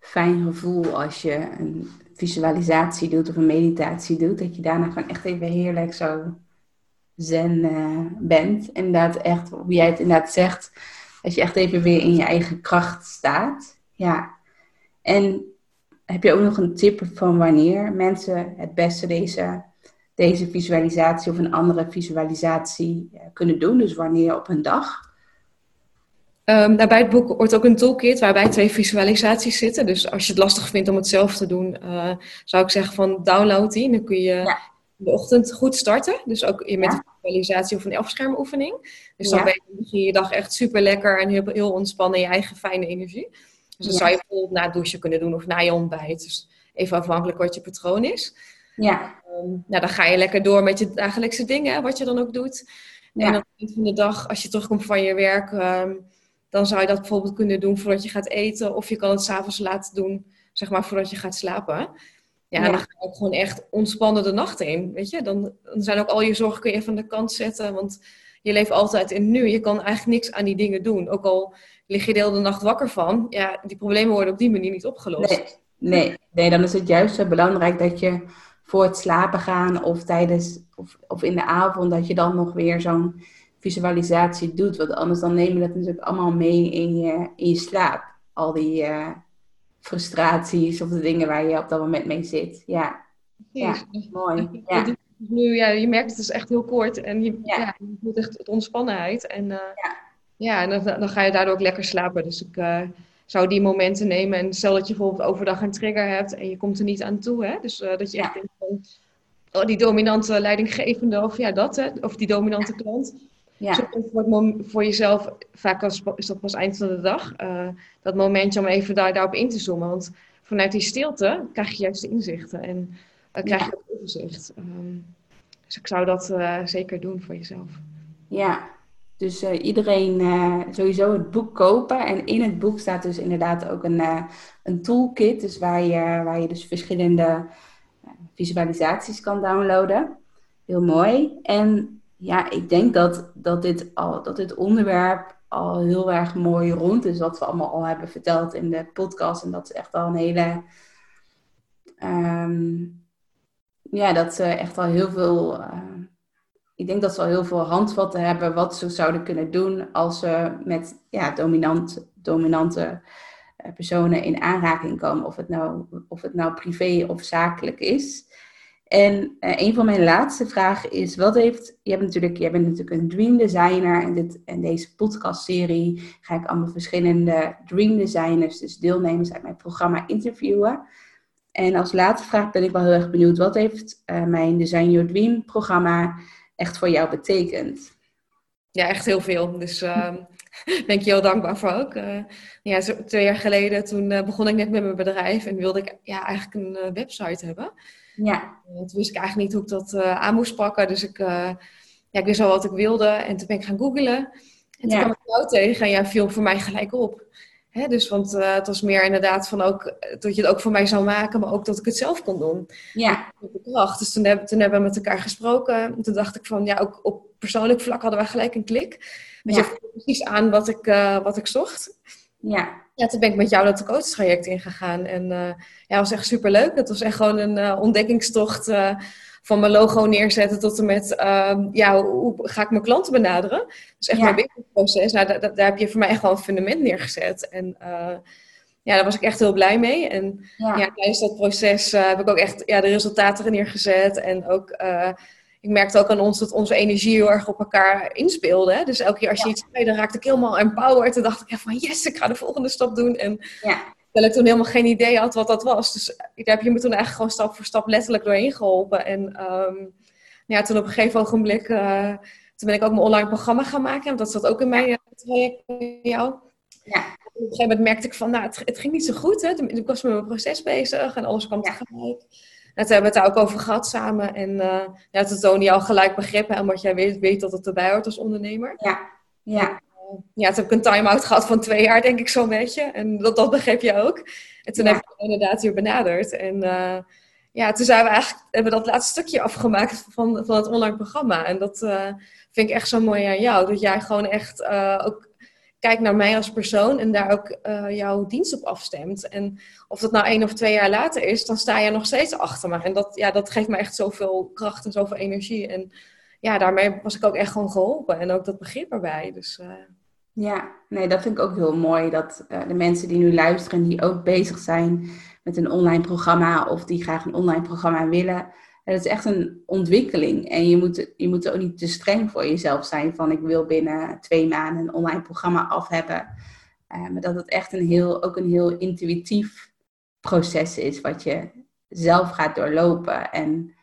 fijn gevoel als je een visualisatie doet of een meditatie doet. Dat je daarna gewoon echt even heerlijk zo zen uh, bent. Inderdaad, echt, hoe jij het inderdaad zegt, dat je echt even weer in je eigen kracht staat. Ja. En heb je ook nog een tip van wanneer mensen het beste deze, deze visualisatie of een andere visualisatie eh, kunnen doen? Dus wanneer op een dag? Um, bij het boek wordt ook een toolkit waarbij twee visualisaties zitten. Dus als je het lastig vindt om het zelf te doen, uh, zou ik zeggen van download die. Dan kun je ja. de ochtend goed starten. Dus ook met een visualisatie of een afschermoefening. Dus dan begin je je dag echt super lekker en heel, heel ontspannen in je eigen fijne energie. Dus dat zou je bijvoorbeeld na het douchen kunnen doen of na je ontbijt. Dus even afhankelijk wat je patroon is. Ja. Um, nou, dan ga je lekker door met je dagelijkse dingen, wat je dan ook doet. En aan het eind van de dag, als je terugkomt van je werk, um, dan zou je dat bijvoorbeeld kunnen doen voordat je gaat eten. Of je kan het s'avonds laten doen, zeg maar, voordat je gaat slapen. Ja, ja. dan ga je ook gewoon echt ontspannen de nacht in, weet je. Dan, dan zijn ook al je zorgen kun je even aan de kant zetten, want je leeft altijd in nu. Je kan eigenlijk niks aan die dingen doen. Ook al lig je de hele nacht wakker van, ja, die problemen worden op die manier niet opgelost. Nee, nee, nee dan is het juist belangrijk dat je voor het slapen gaan of tijdens of, of in de avond, dat je dan nog weer zo'n visualisatie doet. Want anders dan neem je dat natuurlijk allemaal mee in je, in je slaap. Al die uh, frustraties of de dingen waar je op dat moment mee zit. Ja, ja mooi. Ja. Nu, ja, je merkt het is echt heel kort en je, ja. ja je voelt echt het ontspannenheid. En, uh, ja. ja, en dan, dan, ga je daardoor ook lekker slapen. Dus ik uh, zou die momenten nemen. En stel dat je bijvoorbeeld overdag een trigger hebt en je komt er niet aan toe. Hè? Dus dat je echt denkt van, oh, die dominante leidinggevende of ja, dat, hè? of die dominante klant. Ja. voor, voor jezelf, vaak is dat pas eind van de dag, uh, dat momentje om even daar, daarop in te zoomen. Want vanuit die stilte krijg je juist de inzichten en uh, krijg je ook overzicht. Um, dus ik zou dat uh, zeker doen voor jezelf. Ja, dus iedereen sowieso het boek kopen. En in het boek staat dus inderdaad ook een, een toolkit. Dus waar je, waar je dus verschillende visualisaties kan downloaden. Heel mooi. En ja, ik denk dat, dat, dit al, dat dit onderwerp al heel erg mooi rond is. Wat we allemaal al hebben verteld in de podcast. En dat is echt al een hele. Um, ja, dat ze echt al heel veel. Uh, ik denk dat ze al heel veel handvatten hebben wat ze zouden kunnen doen als ze met ja, dominant, dominante uh, personen in aanraking komen. Of het, nou, of het nou privé of zakelijk is. En uh, een van mijn laatste vragen is: wat heeft. Je, hebt natuurlijk, je bent natuurlijk een dream designer. En dit, in deze podcastserie ga ik allemaal verschillende dream designers, dus deelnemers uit mijn programma, interviewen. En als laatste vraag ben ik wel heel erg benieuwd: wat heeft uh, mijn Design Your Dream programma echt voor jou betekend? Ja, echt heel veel. Dus uh, ben ik je heel dankbaar voor ook. Uh, ja, zo, twee jaar geleden toen begon ik net met mijn bedrijf en wilde ik ja, eigenlijk een website hebben. Ja. Uh, toen wist ik eigenlijk niet hoe ik dat uh, aan moest pakken. Dus ik, uh, ja, ik wist al wat ik wilde. En toen ben ik gaan googlen. En toen kwam ik jou tegen en ja, viel voor mij gelijk op. Hè, dus, want uh, het was meer inderdaad van ook dat je het ook voor mij zou maken, maar ook dat ik het zelf kon doen. Ja. Kracht. Dus toen, heb, toen hebben we met elkaar gesproken. Toen dacht ik van, ja, ook op persoonlijk vlak hadden we gelijk een klik. Want ja. je precies aan wat ik, wat ik zocht. Ja. Ja, toen ben ik met jou dat coachtraject ingegaan. En uh, ja, was echt super leuk. Het was echt gewoon een ontdekkingstocht van mijn logo neerzetten tot en met, uh, ja, hoe ga ik mijn klanten benaderen? Dus echt ja. mijn businessproces. Nou, daar, daar heb je voor mij echt wel een fundament neergezet. En ja, daar was ik echt heel blij mee. En ja, ja tijdens dat proces heb ik ook echt ja, de resultaten er neergezet. En ook, ik merkte ook aan ons dat onze energie heel erg op elkaar inspeelde. Dus elke keer als je iets zei, dan raakte ik helemaal empowered. En dacht ik echt van, yes, ik ga de volgende stap doen. En ja Terwijl ik toen helemaal geen idee had wat dat was. Dus daar heb je me toen eigenlijk gewoon stap voor stap letterlijk doorheen geholpen. En um, ja, toen op een gegeven ogenblik, uh, toen ben ik ook mijn online programma gaan maken. Want dat zat ook in mijn traject bij jou. Ja. Op een gegeven moment merkte ik van, nou, het, het ging niet zo goed. Hè. Toen, was met mijn proces bezig en alles kwam tegelijk. Toen hebben we het daar ook over gehad samen. En uh, ja, toen toonde je al gelijk begrippen. En wat jij weet, weet dat het erbij hoort als ondernemer. Ja, ja ja, toen heb ik een time-out gehad van twee jaar, denk ik zo'n beetje. En dat, dat begreep je ook. En toen heb ik inderdaad hier benaderd. En uh, ja, toen zijn we eigenlijk, hebben we dat laatste stukje afgemaakt van, van het online programma. En dat uh, vind ik echt zo mooi aan jou. Dat jij gewoon echt uh, ook kijkt naar mij als persoon en daar ook jouw dienst op afstemt. En of dat nou één of twee jaar later is, dan sta je nog steeds achter me. En dat, ja, dat geeft me echt zoveel kracht en zoveel energie. En ja, daarmee was ik ook echt gewoon geholpen. En ook dat begrip erbij. Dus, uh... Ja, nee, dat vind ik ook heel mooi. Dat uh, de mensen die nu luisteren, die ook bezig zijn met een online programma of die graag een online programma willen. Het is echt een ontwikkeling. En je moet, je moet ook niet te streng voor jezelf zijn van ik wil binnen twee maanden een online programma af hebben. Uh, maar dat het echt een heel, ook een heel intuïtief proces is wat je zelf gaat doorlopen. En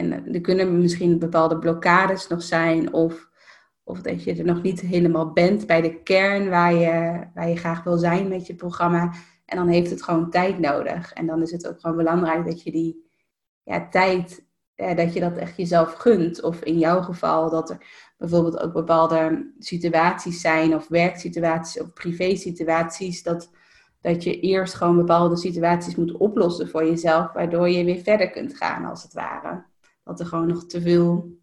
en er kunnen misschien bepaalde blokkades nog zijn of, of dat je er nog niet helemaal bent bij de kern waar je, waar je graag wil zijn met je programma. En dan heeft het gewoon tijd nodig. En dan is het ook gewoon belangrijk dat je die ja, tijd, ja, dat je dat echt jezelf gunt. Of in jouw geval dat er bijvoorbeeld ook bepaalde situaties zijn of werksituaties of privésituaties. Dat, dat je eerst gewoon bepaalde situaties moet oplossen voor jezelf, waardoor je weer verder kunt gaan als het ware dat er gewoon nog te veel,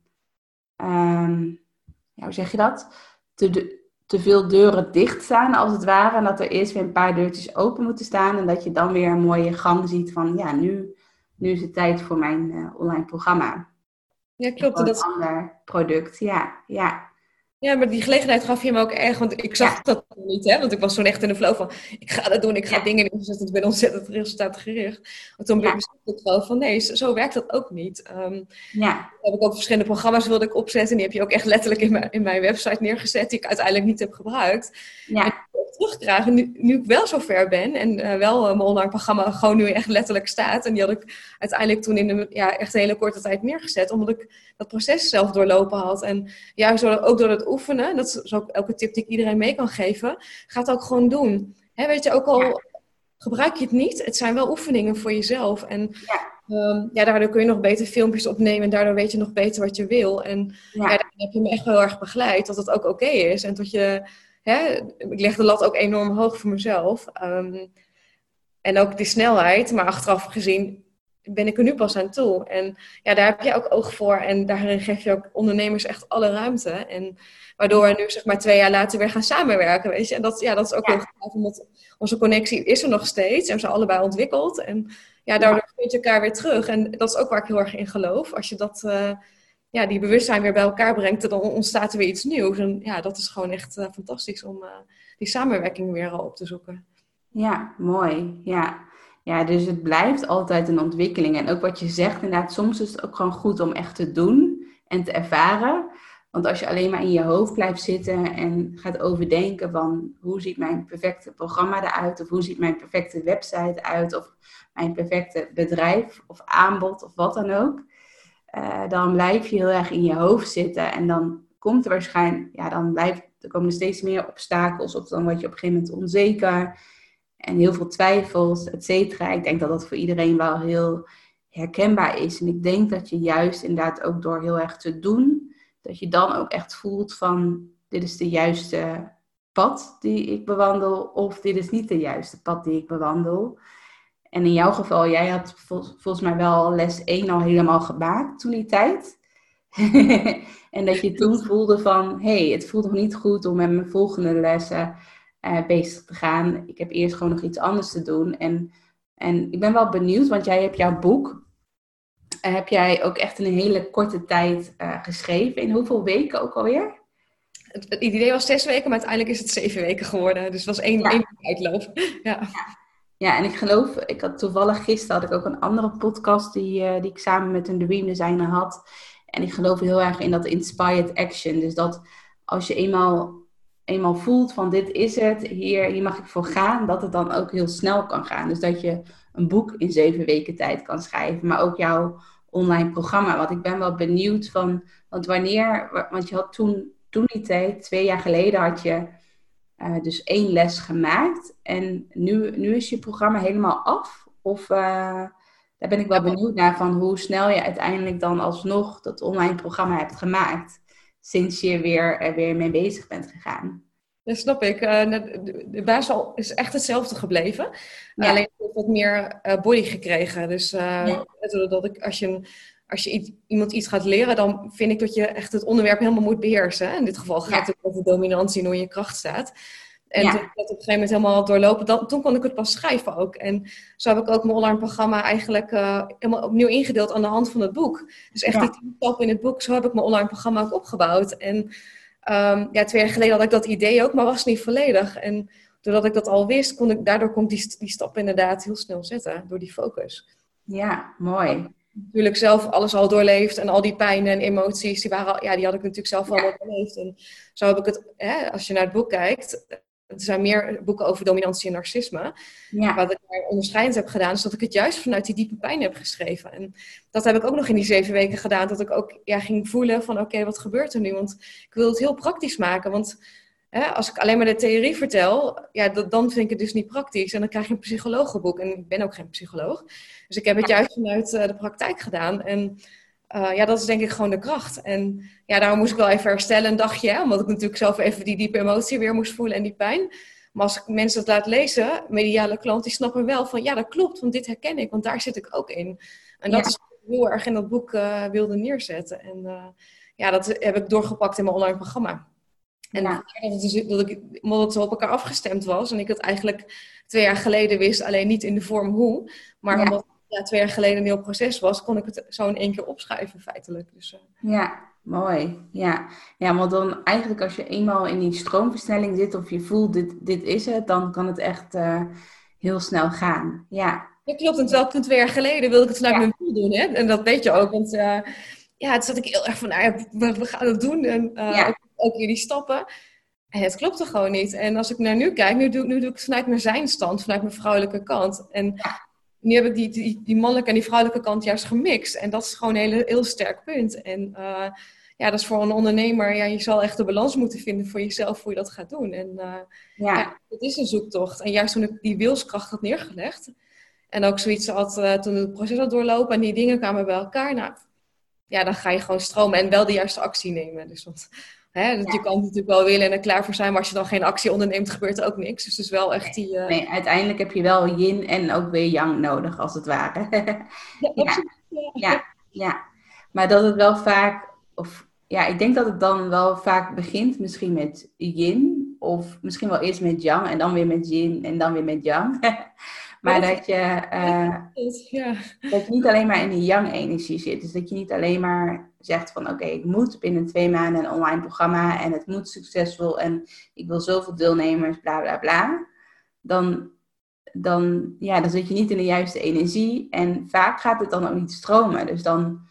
ja, hoe zeg je dat? Te, te veel deuren dicht staan als het ware. En dat er eerst weer een paar deurtjes open moeten staan. En dat je dan weer een mooie gang ziet van, ja, nu, nu is het tijd voor mijn uh, online programma. Ja, klopt. Dat een ander product, ja. ja. Ja, maar die gelegenheid gaf je me ook echt, want ik zag dat niet, hè? Want ik was zo echt in de flow van, ik ga dat doen, ik ga ja. dingen inzetten, ik ben ontzettend resultaatgericht. Maar toen ja. besefte ik wel van, nee, zo, werkt dat ook niet. Um, ja. heb ik ook verschillende programma's wilde ik opzetten, en die heb je ook echt letterlijk in mijn, in mijn website neergezet, die ik uiteindelijk niet heb gebruikt. Ja terugkrijgen nu, nu ik wel zover ben en uh, wel uh, mijn online programma gewoon nu echt letterlijk staat. En die had ik uiteindelijk toen in een, ja, echt een hele korte tijd neergezet, omdat ik dat proces zelf doorlopen had. En juist door, ook door het oefenen, dat is ook elke tip die ik iedereen mee kan geven, ga het ook gewoon doen. Hè, weet je, ook al ja. gebruik je het niet, het zijn wel oefeningen voor jezelf. En ja. Um, ja, daardoor kun je nog beter filmpjes opnemen en daardoor weet je nog beter wat je wil. En ja. ja heb je me echt heel erg begeleid dat het ook oké okay is en dat je hè, ik leg de lat ook enorm hoog voor mezelf. Um, en ook die snelheid, maar achteraf gezien ben ik er nu pas aan toe. En ja, daar heb je ook oog voor. En daarin geef je ook ondernemers echt alle ruimte. En waardoor we nu zeg maar twee jaar later weer gaan samenwerken, weet je. En dat, ja, dat is ook ja. heel gaaf, omdat onze connectie is er nog steeds. En we zijn allebei ontwikkeld. En ja, daardoor vind je elkaar weer terug. En dat is ook waar ik heel erg in geloof. Als je dat... Uh, ja, die bewustzijn weer bij elkaar brengt, dan ontstaat er weer iets nieuws. En ja, dat is gewoon echt uh, fantastisch om uh, die samenwerking weer uh, op te zoeken. Ja, mooi. Ja. ja, dus het blijft altijd een ontwikkeling. En ook wat je zegt, inderdaad, soms is het ook gewoon goed om echt te doen en te ervaren. Want als je alleen maar in je hoofd blijft zitten en gaat overdenken van hoe ziet mijn perfecte programma eruit, of hoe ziet mijn perfecte website uit, of mijn perfecte bedrijf of aanbod of wat dan ook uh, dan blijf je heel erg in je hoofd zitten. En dan komt er waarschijnlijk, ja, dan blijft, er komen er steeds meer obstakels. Of dan word je op een gegeven moment onzeker. En heel veel twijfels, et cetera. Ik denk dat dat voor iedereen wel heel herkenbaar is. En ik denk dat je juist inderdaad ook door heel erg te doen, dat je dan ook echt voelt van, dit is de juiste pad die ik bewandel of dit is niet de juiste pad die ik bewandel. En in jouw geval, jij had volgens mij wel les 1 al helemaal gemaakt toen die tijd. en dat je toen voelde van, hé, hey, het voelt nog niet goed om met mijn volgende lessen uh, bezig te gaan. Ik heb eerst gewoon nog iets anders te doen. En, en ik ben wel benieuwd, want jij hebt jouw boek, uh, heb jij ook echt in een hele korte tijd uh, geschreven. In hoeveel weken ook alweer? Het, het, idee was zes weken, maar uiteindelijk is het zeven weken geworden. Dus het was één, ja. één uitloop. ja. ja. Ja, en ik geloof, ik had toevallig gisteren had ik ook een andere podcast die, uh, die ik samen met een dream designer had. En ik geloof heel erg in dat inspired action. Dus dat als je eenmaal, eenmaal voelt van dit is het, hier, hier mag ik voor gaan, dat het dan ook heel snel kan gaan. Dus dat je een boek in zeven weken tijd kan schrijven, maar ook jouw online programma. Want ik ben wel benieuwd van, want wanneer, want je had toen, toen die tijd, twee jaar geleden had je uh, dus één les gemaakt. En nu, nu is je programma helemaal af? Of uh, daar ben ik wel benieuwd naar van hoe snel je uiteindelijk dan alsnog dat online programma hebt gemaakt. Sinds je weer, er weer mee bezig bent gegaan. Dat snap ik. Uh, de basis is echt hetzelfde gebleven. Ja. Alleen heb ik wat meer body gekregen. Dus ja. dat ik, als je, als je iemand iets gaat leren, dan vind ik dat je echt het onderwerp helemaal moet beheersen. In dit geval gaat het over dominantie en hoe je kracht staat. En toen ik dat op een gegeven moment helemaal doorlopen, dan, toen kon ik het pas schrijven ook. En zo heb ik ook mijn online programma eigenlijk uh, helemaal opnieuw ingedeeld aan de hand van het boek. Dus echt die stappen in het boek, zo heb ik mijn online programma ook opgebouwd. En um, ja, twee jaar geleden had ik dat idee ook, maar was niet volledig. En doordat ik dat al wist, kon ik, daardoor kon ik die, die stappen inderdaad heel snel zetten, door die focus. Ja, mooi natuurlijk zelf alles al doorleefd en al die pijnen en emoties, die, waren, ja, die had ik natuurlijk zelf al doorleefd. En zo heb ik het, hè, als je naar het boek kijkt, er zijn meer boeken over dominantie en narcisme. Ja. Wat ik daar onderscheidend heb gedaan, is dat ik het juist vanuit die diepe pijn heb geschreven. En dat heb ik ook nog in die zeven weken gedaan, dat ik ook ja, ging voelen van oké, wat gebeurt er nu? Want ik wil het heel praktisch maken, want hè, als ik alleen maar de theorie vertel, ja, dat, dan vind ik het dus niet praktisch. En dan krijg je een psychologenboek en ik ben ook geen psycholoog. Dus ik heb het juist vanuit uh, de praktijk gedaan. En uh, ja, dat is denk ik gewoon de kracht. En ja, daarom moest ik wel even herstellen een dagje, hè, omdat ik natuurlijk zelf even die diepe emotie weer moest voelen en die pijn. Maar als ik mensen dat laat lezen, mediale klanten, die snappen wel van ja, dat klopt, want dit herken ik, want daar zit ik ook in. En dat ja. is heel erg in dat boek uh, wilde neerzetten. En ja, dat heb ik doorgepakt in mijn online programma. En ja. dat, is, dat ik, omdat het zo op elkaar afgestemd was en ik het eigenlijk twee jaar geleden wist, alleen niet in de vorm hoe, maar ja. omdat ja, twee jaar geleden een heel proces was, kon ik het zo in één keer opschrijven feitelijk. Dus, uh... Ja, mooi. Ja. ja, want dan eigenlijk als je eenmaal in die stroomversnelling zit of je voelt dit, dit is het, dan kan het echt uh, heel snel gaan. Ja. Ja, klopt. En terwijl toen twee jaar geleden wilde ik het vanuit mijn doel doen. Hè? En dat weet je ook. Want uh, ja, het zat ik heel erg van, nou ja, we, we gaan het doen. En ja. ook, ook jullie stappen. En het klopte gewoon niet. En als ik naar nu kijk, nu doe, nu doe ik het vanuit mijn zijnstand, vanuit mijn vrouwelijke kant. En ja nu heb ik die, die, die mannelijke en die vrouwelijke kant juist gemixt. En dat is gewoon een heel, heel sterk punt. En uh, ja, dat is voor een ondernemer, ja, je zal echt de balans moeten vinden voor jezelf hoe je dat gaat doen. En uh, ja. ja. het is een zoektocht. En juist toen ik die wilskracht had neergelegd, en ook zoiets had, uh, toen het proces had doorlopen en die dingen kwamen bij elkaar, nou, ja, dan ga je gewoon stromen en wel de juiste actie nemen. Dus want Hè, ja. Je kan het natuurlijk wel willen en er klaar voor zijn, maar als je dan geen actie onderneemt, gebeurt er ook niks. Dus het is wel echt die... Uh... Nee, uiteindelijk heb je wel yin en ook weer yang nodig, als het ware. ja, ja. ja, ja. Maar dat het wel vaak, of ja, ik denk dat het dan wel vaak begint misschien met yin, of misschien wel eerst met yang en dan weer met yin en dan weer met yang. Maar dat je, uh, ja. dat je niet alleen maar in de yang-energie zit. Dus dat je niet alleen maar zegt van oké, ik moet binnen twee maanden een online programma en het moet succesvol en ik wil zoveel deelnemers, bla bla bla. Dan, dan, ja, dan zit je niet in de juiste energie en vaak gaat het dan ook niet stromen. Dus dan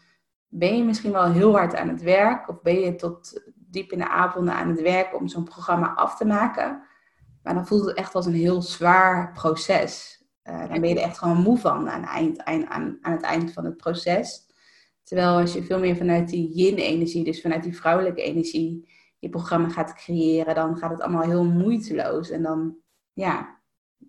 ben je misschien wel heel hard aan het werk of ben je tot diep in de avonden aan het werk om zo'n programma af te maken. Maar dan voelt het echt als een heel zwaar proces. Uh, dan ben je er echt gewoon moe van aan, eind, aan, aan het eind van het proces. Terwijl als je veel meer vanuit die yin-energie, dus vanuit die vrouwelijke energie, je programma gaat creëren, dan gaat het allemaal heel moeiteloos. En dan, ja,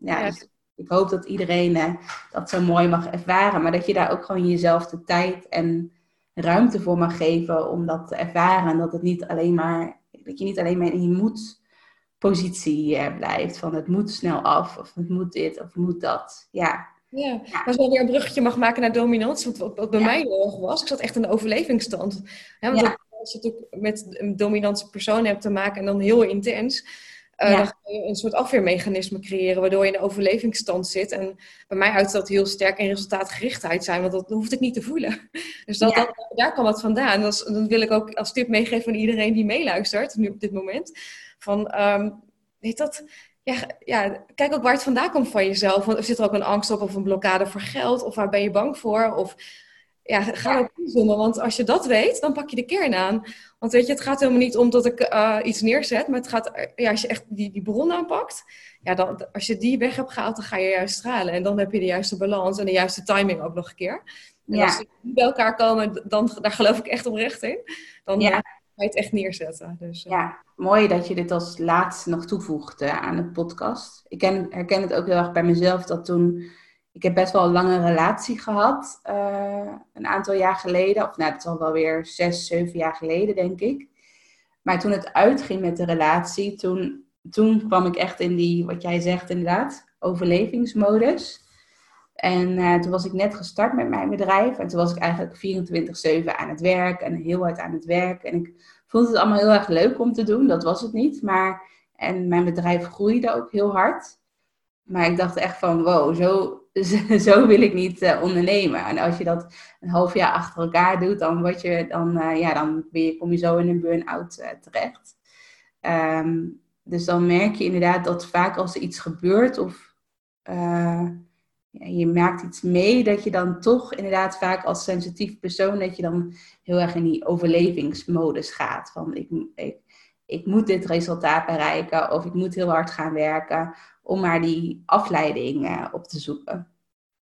ja, ja. Dus ik hoop dat iedereen uh, dat zo mooi mag ervaren. Maar dat je daar ook gewoon jezelf de tijd en ruimte voor mag geven om dat te ervaren. En dat, het niet alleen maar, dat je niet alleen maar in je moet positie uh, blijft. Van het moet snel af, of het moet dit, of het moet dat. Ja. Ja, ja. als je weer een bruggetje mag maken naar dominantie, wat, wat bij mij heel erg was, ik zat echt in de overlevingsstand. want als je natuurlijk met een dominante persoon hebt te maken en dan heel intens, uh, Dan ga je een soort afweermechanisme creëren, waardoor je in de overlevingsstand zit. En bij mij uit dat heel sterk in resultaatgerichtheid zijn, want dat hoeft ik niet te voelen. Dus dat, dat daar kan wat vandaan. Dat, dat, wil ik ook als tip meegeven aan iedereen die meeluistert, nu op dit moment. Van, um, weet dat, ja, ja, kijk ook waar het vandaan komt van jezelf. Want er zit er ook een angst op of een blokkade voor geld, of waar ben je bang voor? Of ja, ga ook inzoomen. Want als je dat weet, dan pak je de kern aan. Want weet je, het gaat helemaal niet om dat ik uh, iets neerzet. Maar het gaat, ja, als je echt die, die bron aanpakt. Ja, dan, als je die weg hebt gehaald, dan ga je juist stralen. En dan heb je de juiste balans en de juiste timing ook nog een keer. En als die bij elkaar komen, dan, daar geloof ik echt oprecht in. Dan ja. Je het echt neerzetten. Dus, uh. Ja, mooi dat je dit als laatste nog toevoegt aan de podcast. Ik ken, herken het ook heel erg bij mezelf dat toen ik heb best wel een lange relatie gehad. Uh, een aantal jaar geleden. Of nou, dat is al wel weer zes, zeven jaar geleden, denk ik. Maar toen het uitging met de relatie, toen, toen kwam ik echt in die, wat jij zegt inderdaad, overlevingsmodus. En uh, toen was ik net gestart met mijn bedrijf. En toen was ik eigenlijk 24-7 aan het werk en heel hard aan het werk. En ik vond het allemaal heel erg leuk om te doen. Dat was het niet. Maar, en mijn bedrijf groeide ook heel hard. Maar ik dacht echt van, wow, zo, zo wil ik niet uh, ondernemen. En als je dat een half jaar achter elkaar doet, dan, word je, dan, uh, ja, dan je, kom je zo in een burn-out terecht. Um, dus dan merk je inderdaad dat vaak als er iets gebeurt of ja, je maakt iets mee, dat je dan toch inderdaad vaak als sensitief persoon, dat je dan heel erg in die overlevingsmodus gaat. Van ik, ik, ik moet dit resultaat bereiken of ik moet heel hard gaan werken om maar die afleiding uh, op te zoeken.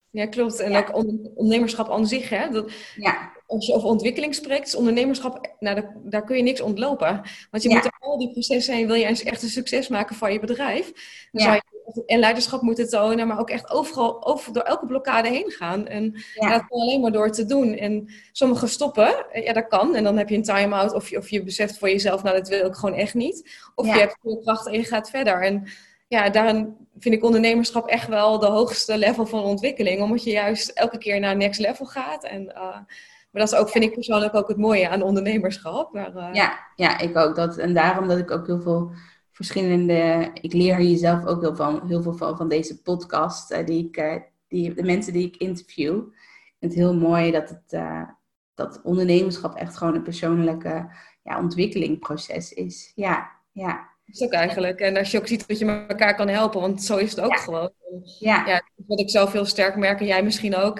Ja, klopt. En ook ondernemerschap aan zich. Hè? Dat, ja. Als je over ontwikkeling spreekt, is ondernemerschap, nou, daar, daar, kun je niks ontlopen. Want je moet al die processen heen, wil je echt een succes maken van je bedrijf. Dan ja. je en leiderschap moeten tonen, maar ook echt overal over, door elke blokkade heen gaan. En ja. dat kan alleen maar door te doen. En sommigen stoppen, ja, dat kan. En dan heb je een time-out of je, of je beseft voor jezelf, nou, dat wil ik gewoon echt niet. Of je hebt veel kracht en je gaat verder. En ja, daarin vind ik ondernemerschap echt wel de hoogste level van ontwikkeling. Omdat je juist elke keer naar next level gaat. En, uh, maar dat is ook, vind ik persoonlijk ook het mooie aan ondernemerschap. Maar, uh... ja, ja, ik ook. Dat, en daarom dat ik ook heel veel verschillende... Ik leer jezelf ook heel, van, heel veel van, van deze podcast. Uh, die ik, die, de mensen die ik interview. Ik vind het heel mooi dat het... dat ondernemerschap echt gewoon een persoonlijke ja, ontwikkelingproces is. Ja, ja is ook eigenlijk. En als je ook ziet dat je elkaar kan helpen, want zo is het ook gewoon. Ja. ja. Wat ik zelf heel sterk merk, en jij misschien ook.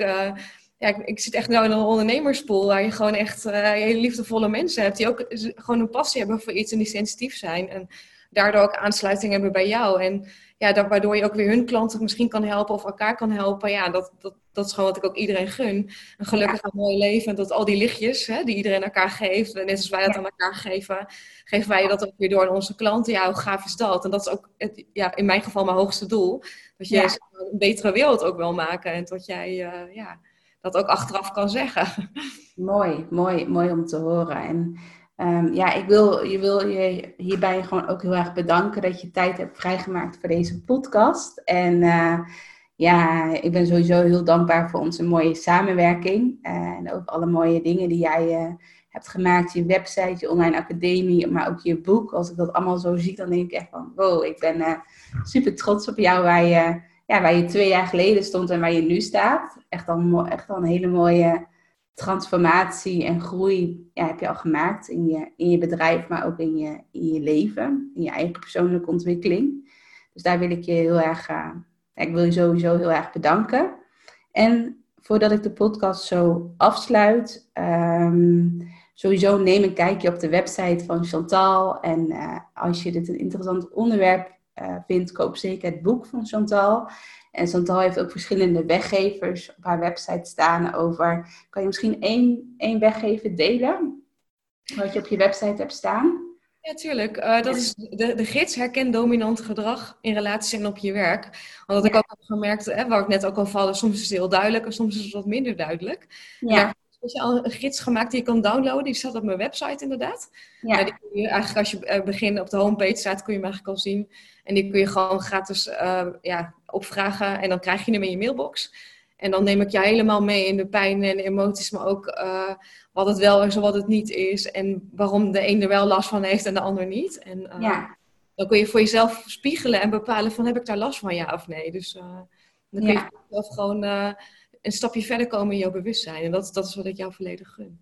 Ja, ik, ik, zit echt nou in een ondernemerspool waar je gewoon echt uh, hele liefdevolle mensen hebt. Die ook gewoon een passie hebben voor iets en die sensitief zijn. En daardoor ook aansluiting hebben bij jou. En ja, dat, waardoor je ook weer hun klanten misschien kan helpen of elkaar kan helpen. Ja, dat, dat, dat is gewoon wat ik ook iedereen gun. Een gelukkig en mooi leven. En dat al die lichtjes hè, die iedereen elkaar geeft, net als wij dat aan elkaar geven, geven wij dat ook weer door aan onze klanten. Ja, hoe gaaf is dat? En dat is ook het, ja, in mijn geval mijn hoogste doel. Dat je een betere wereld ook wil maken. En dat jij uh, ja, dat ook achteraf kan zeggen. Mooi, mooi, mooi om te horen. En Um, ja, ik wil, je wil je hierbij gewoon ook heel erg bedanken dat je tijd hebt vrijgemaakt voor deze podcast. En uh, ja, ik ben sowieso heel dankbaar voor onze mooie samenwerking. Uh, en ook alle mooie dingen die jij uh, hebt gemaakt. Je website, je online academie, maar ook je boek. Als ik dat allemaal zo zie, dan denk ik echt van wow, ik ben super trots op jou waar je, ja, waar je twee jaar geleden stond en waar je nu staat. Echt al, echt al een hele mooie transformatie en groei heb je al gemaakt in je, in je bedrijf, maar ook in je, in je leven, in je eigen persoonlijke ontwikkeling. Dus daar wil ik je heel erg, uh, ik wil je sowieso heel erg bedanken. En voordat ik de podcast zo afsluit, um, sowieso neem een kijkje op de website van Chantal. En uh, als je dit een interessant onderwerp uh, vindt, koop zeker het boek van Chantal. En Chantal heeft ook verschillende weggevers op haar website staan over. Kan je misschien één, één weggever delen? Wat je op je website hebt staan? Ja, tuurlijk. Uh, dat is de, de gids herken dominant gedrag in relatie en op je werk. Want wat ik ook heb gemerkt, hè, waar ik net ook al valde, soms is het heel duidelijk en soms is het wat minder duidelijk. Ja. daar je al een gids gemaakt die je kan downloaden. Die staat op mijn website inderdaad. Ja. die kun je eigenlijk als je uh, begint op de homepage staat, kun je hem eigenlijk al zien. En die kun je gewoon gratis uh, ja, opvragen en dan krijg je hem in je mailbox. En dan neem ik je helemaal mee in de pijn en de emoties, maar ook uh, wat het wel is en wat het niet is. En waarom de een er wel last van heeft en de ander niet. En uh, ja. dan kun je voor jezelf spiegelen en bepalen van heb ik daar last van, ja of nee. Dus dan kun je zelf gewoon een stapje verder komen in jouw bewustzijn. En dat, dat is wat ik jou volledig gun.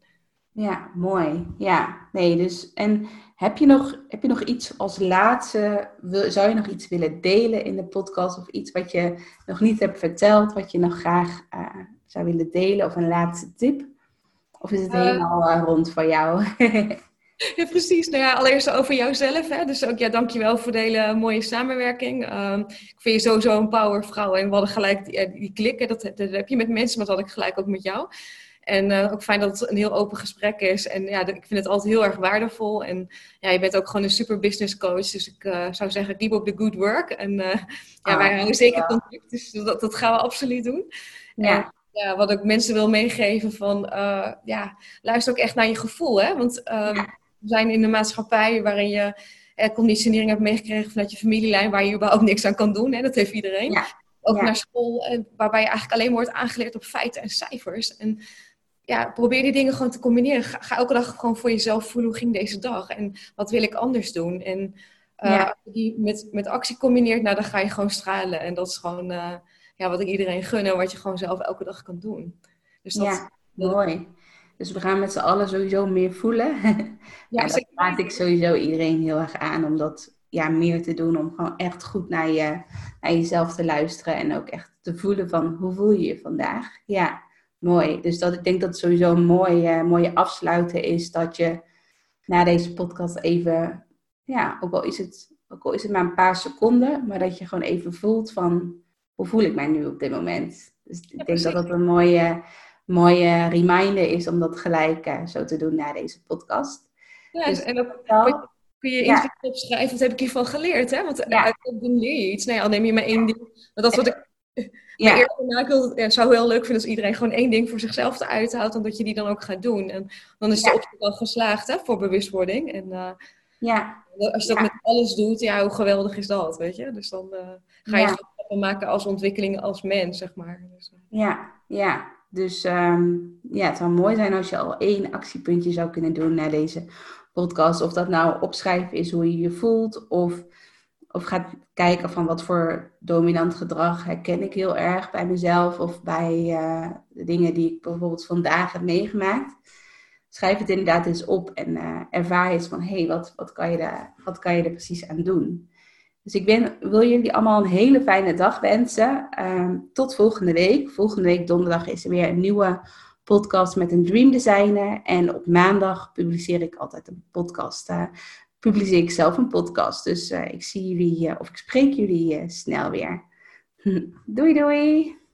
Ja, mooi. Ja, nee, dus en heb je nog, heb je nog iets als laatste, wil, zou je nog iets willen delen in de podcast of iets wat je nog niet hebt verteld, wat je nog graag uh, zou willen delen of een laatste tip? Of is het uh, helemaal uh, rond voor jou? ja, precies. Nou ja, allereerst over jouzelf. Hè? Dus ook ja, dankjewel voor de hele mooie samenwerking. Um, ik vind je sowieso een powervrouw en we hadden gelijk die, die klikken. Dat, dat heb je met mensen, maar dat had ik gelijk ook met jou. En uh, ook fijn dat het een heel open gesprek is. En ja, ik vind het altijd heel erg waardevol. En ja, je bent ook gewoon een super business coach. Dus ik uh, zou zeggen, keep up the good work. En uh, ja, ah, wij houden zeker ja. contact. Dus dat, dat gaan we absoluut doen. Ja. En, ja, wat ik mensen wil meegeven van, ja, luister ook echt naar je gevoel. Hè? Want um, ja. We zijn in een maatschappij waarin je conditionering hebt meegekregen vanuit je familielijn, waar je überhaupt niks aan kan doen. Hè? Dat heeft iedereen. Ja. Ook naar school, waarbij je eigenlijk alleen wordt aangeleerd op feiten en cijfers. En ja, probeer die dingen gewoon te combineren. Ga, ga, elke dag gewoon voor jezelf voelen hoe ging deze dag en wat wil ik anders doen. En uh, ja. als je die met, met actie combineert, nou, dan ga je gewoon stralen. En dat is gewoon uh, ja, wat ik iedereen gun en wat je gewoon zelf elke dag kan doen. Dus dat, ja, mooi. Dus we gaan met z'n allen sowieso meer voelen. Ja, en dat raad ik sowieso iedereen heel erg aan om dat ja, meer te doen. Om gewoon echt goed naar, je, naar jezelf te luisteren. En ook echt te voelen van hoe voel je je vandaag. Ja. Mooi. Dus dat, ik denk dat het sowieso een mooie, mooie afsluiten is dat je na deze podcast even, ja, ook al is het, ook al is het maar een paar seconden, maar dat je gewoon even voelt van hoe voel ik mij nu op dit moment. Dus ik denk dat dat een mooie, mooie reminder is om dat gelijk uh, zo te doen na deze podcast. Ja, dus, en ook wel, kun je ja. opschrijven, dat heb ik hiervan geleerd, hè? Want ja. uit doen leer je iets. Nee, al neem je maar één ding. Maar dat is wat ik ja. Eerder, ik wil, het zou heel leuk vinden als iedereen gewoon één ding voor zichzelf eruit houdt en dat je die dan ook gaat doen. En dan is de ja. opzet al geslaagd hè, voor bewustwording. En uh, ja. als je dat met alles doet, ja, hoe geweldig is dat, weet je? Dus dan uh, ga je stappen maken als ontwikkeling als mens, zeg maar. Dus, uh. Ja, ja. Dus um, ja, het zou mooi zijn als je al één actiepuntje zou kunnen doen naar deze podcast. Of dat nou opschrijven is hoe je je voelt, of of gaat kijken van wat voor dominant gedrag herken ik heel erg bij mezelf of bij uh, de dingen die ik bijvoorbeeld vandaag heb meegemaakt. Schrijf het inderdaad eens op en uh, ervaar eens van hé, hey, wat, wat, kan je daar, wat kan je er precies aan doen? Dus ik ben, wil jullie allemaal een hele fijne dag wensen. Uh, tot volgende week. Volgende week donderdag is er weer een nieuwe podcast met een dream designer. En op maandag publiceer ik altijd een podcast uh, publiceer ik zelf een podcast. Dus uh, ik zie jullie, uh, of ik spreek jullie snel weer. doei doei!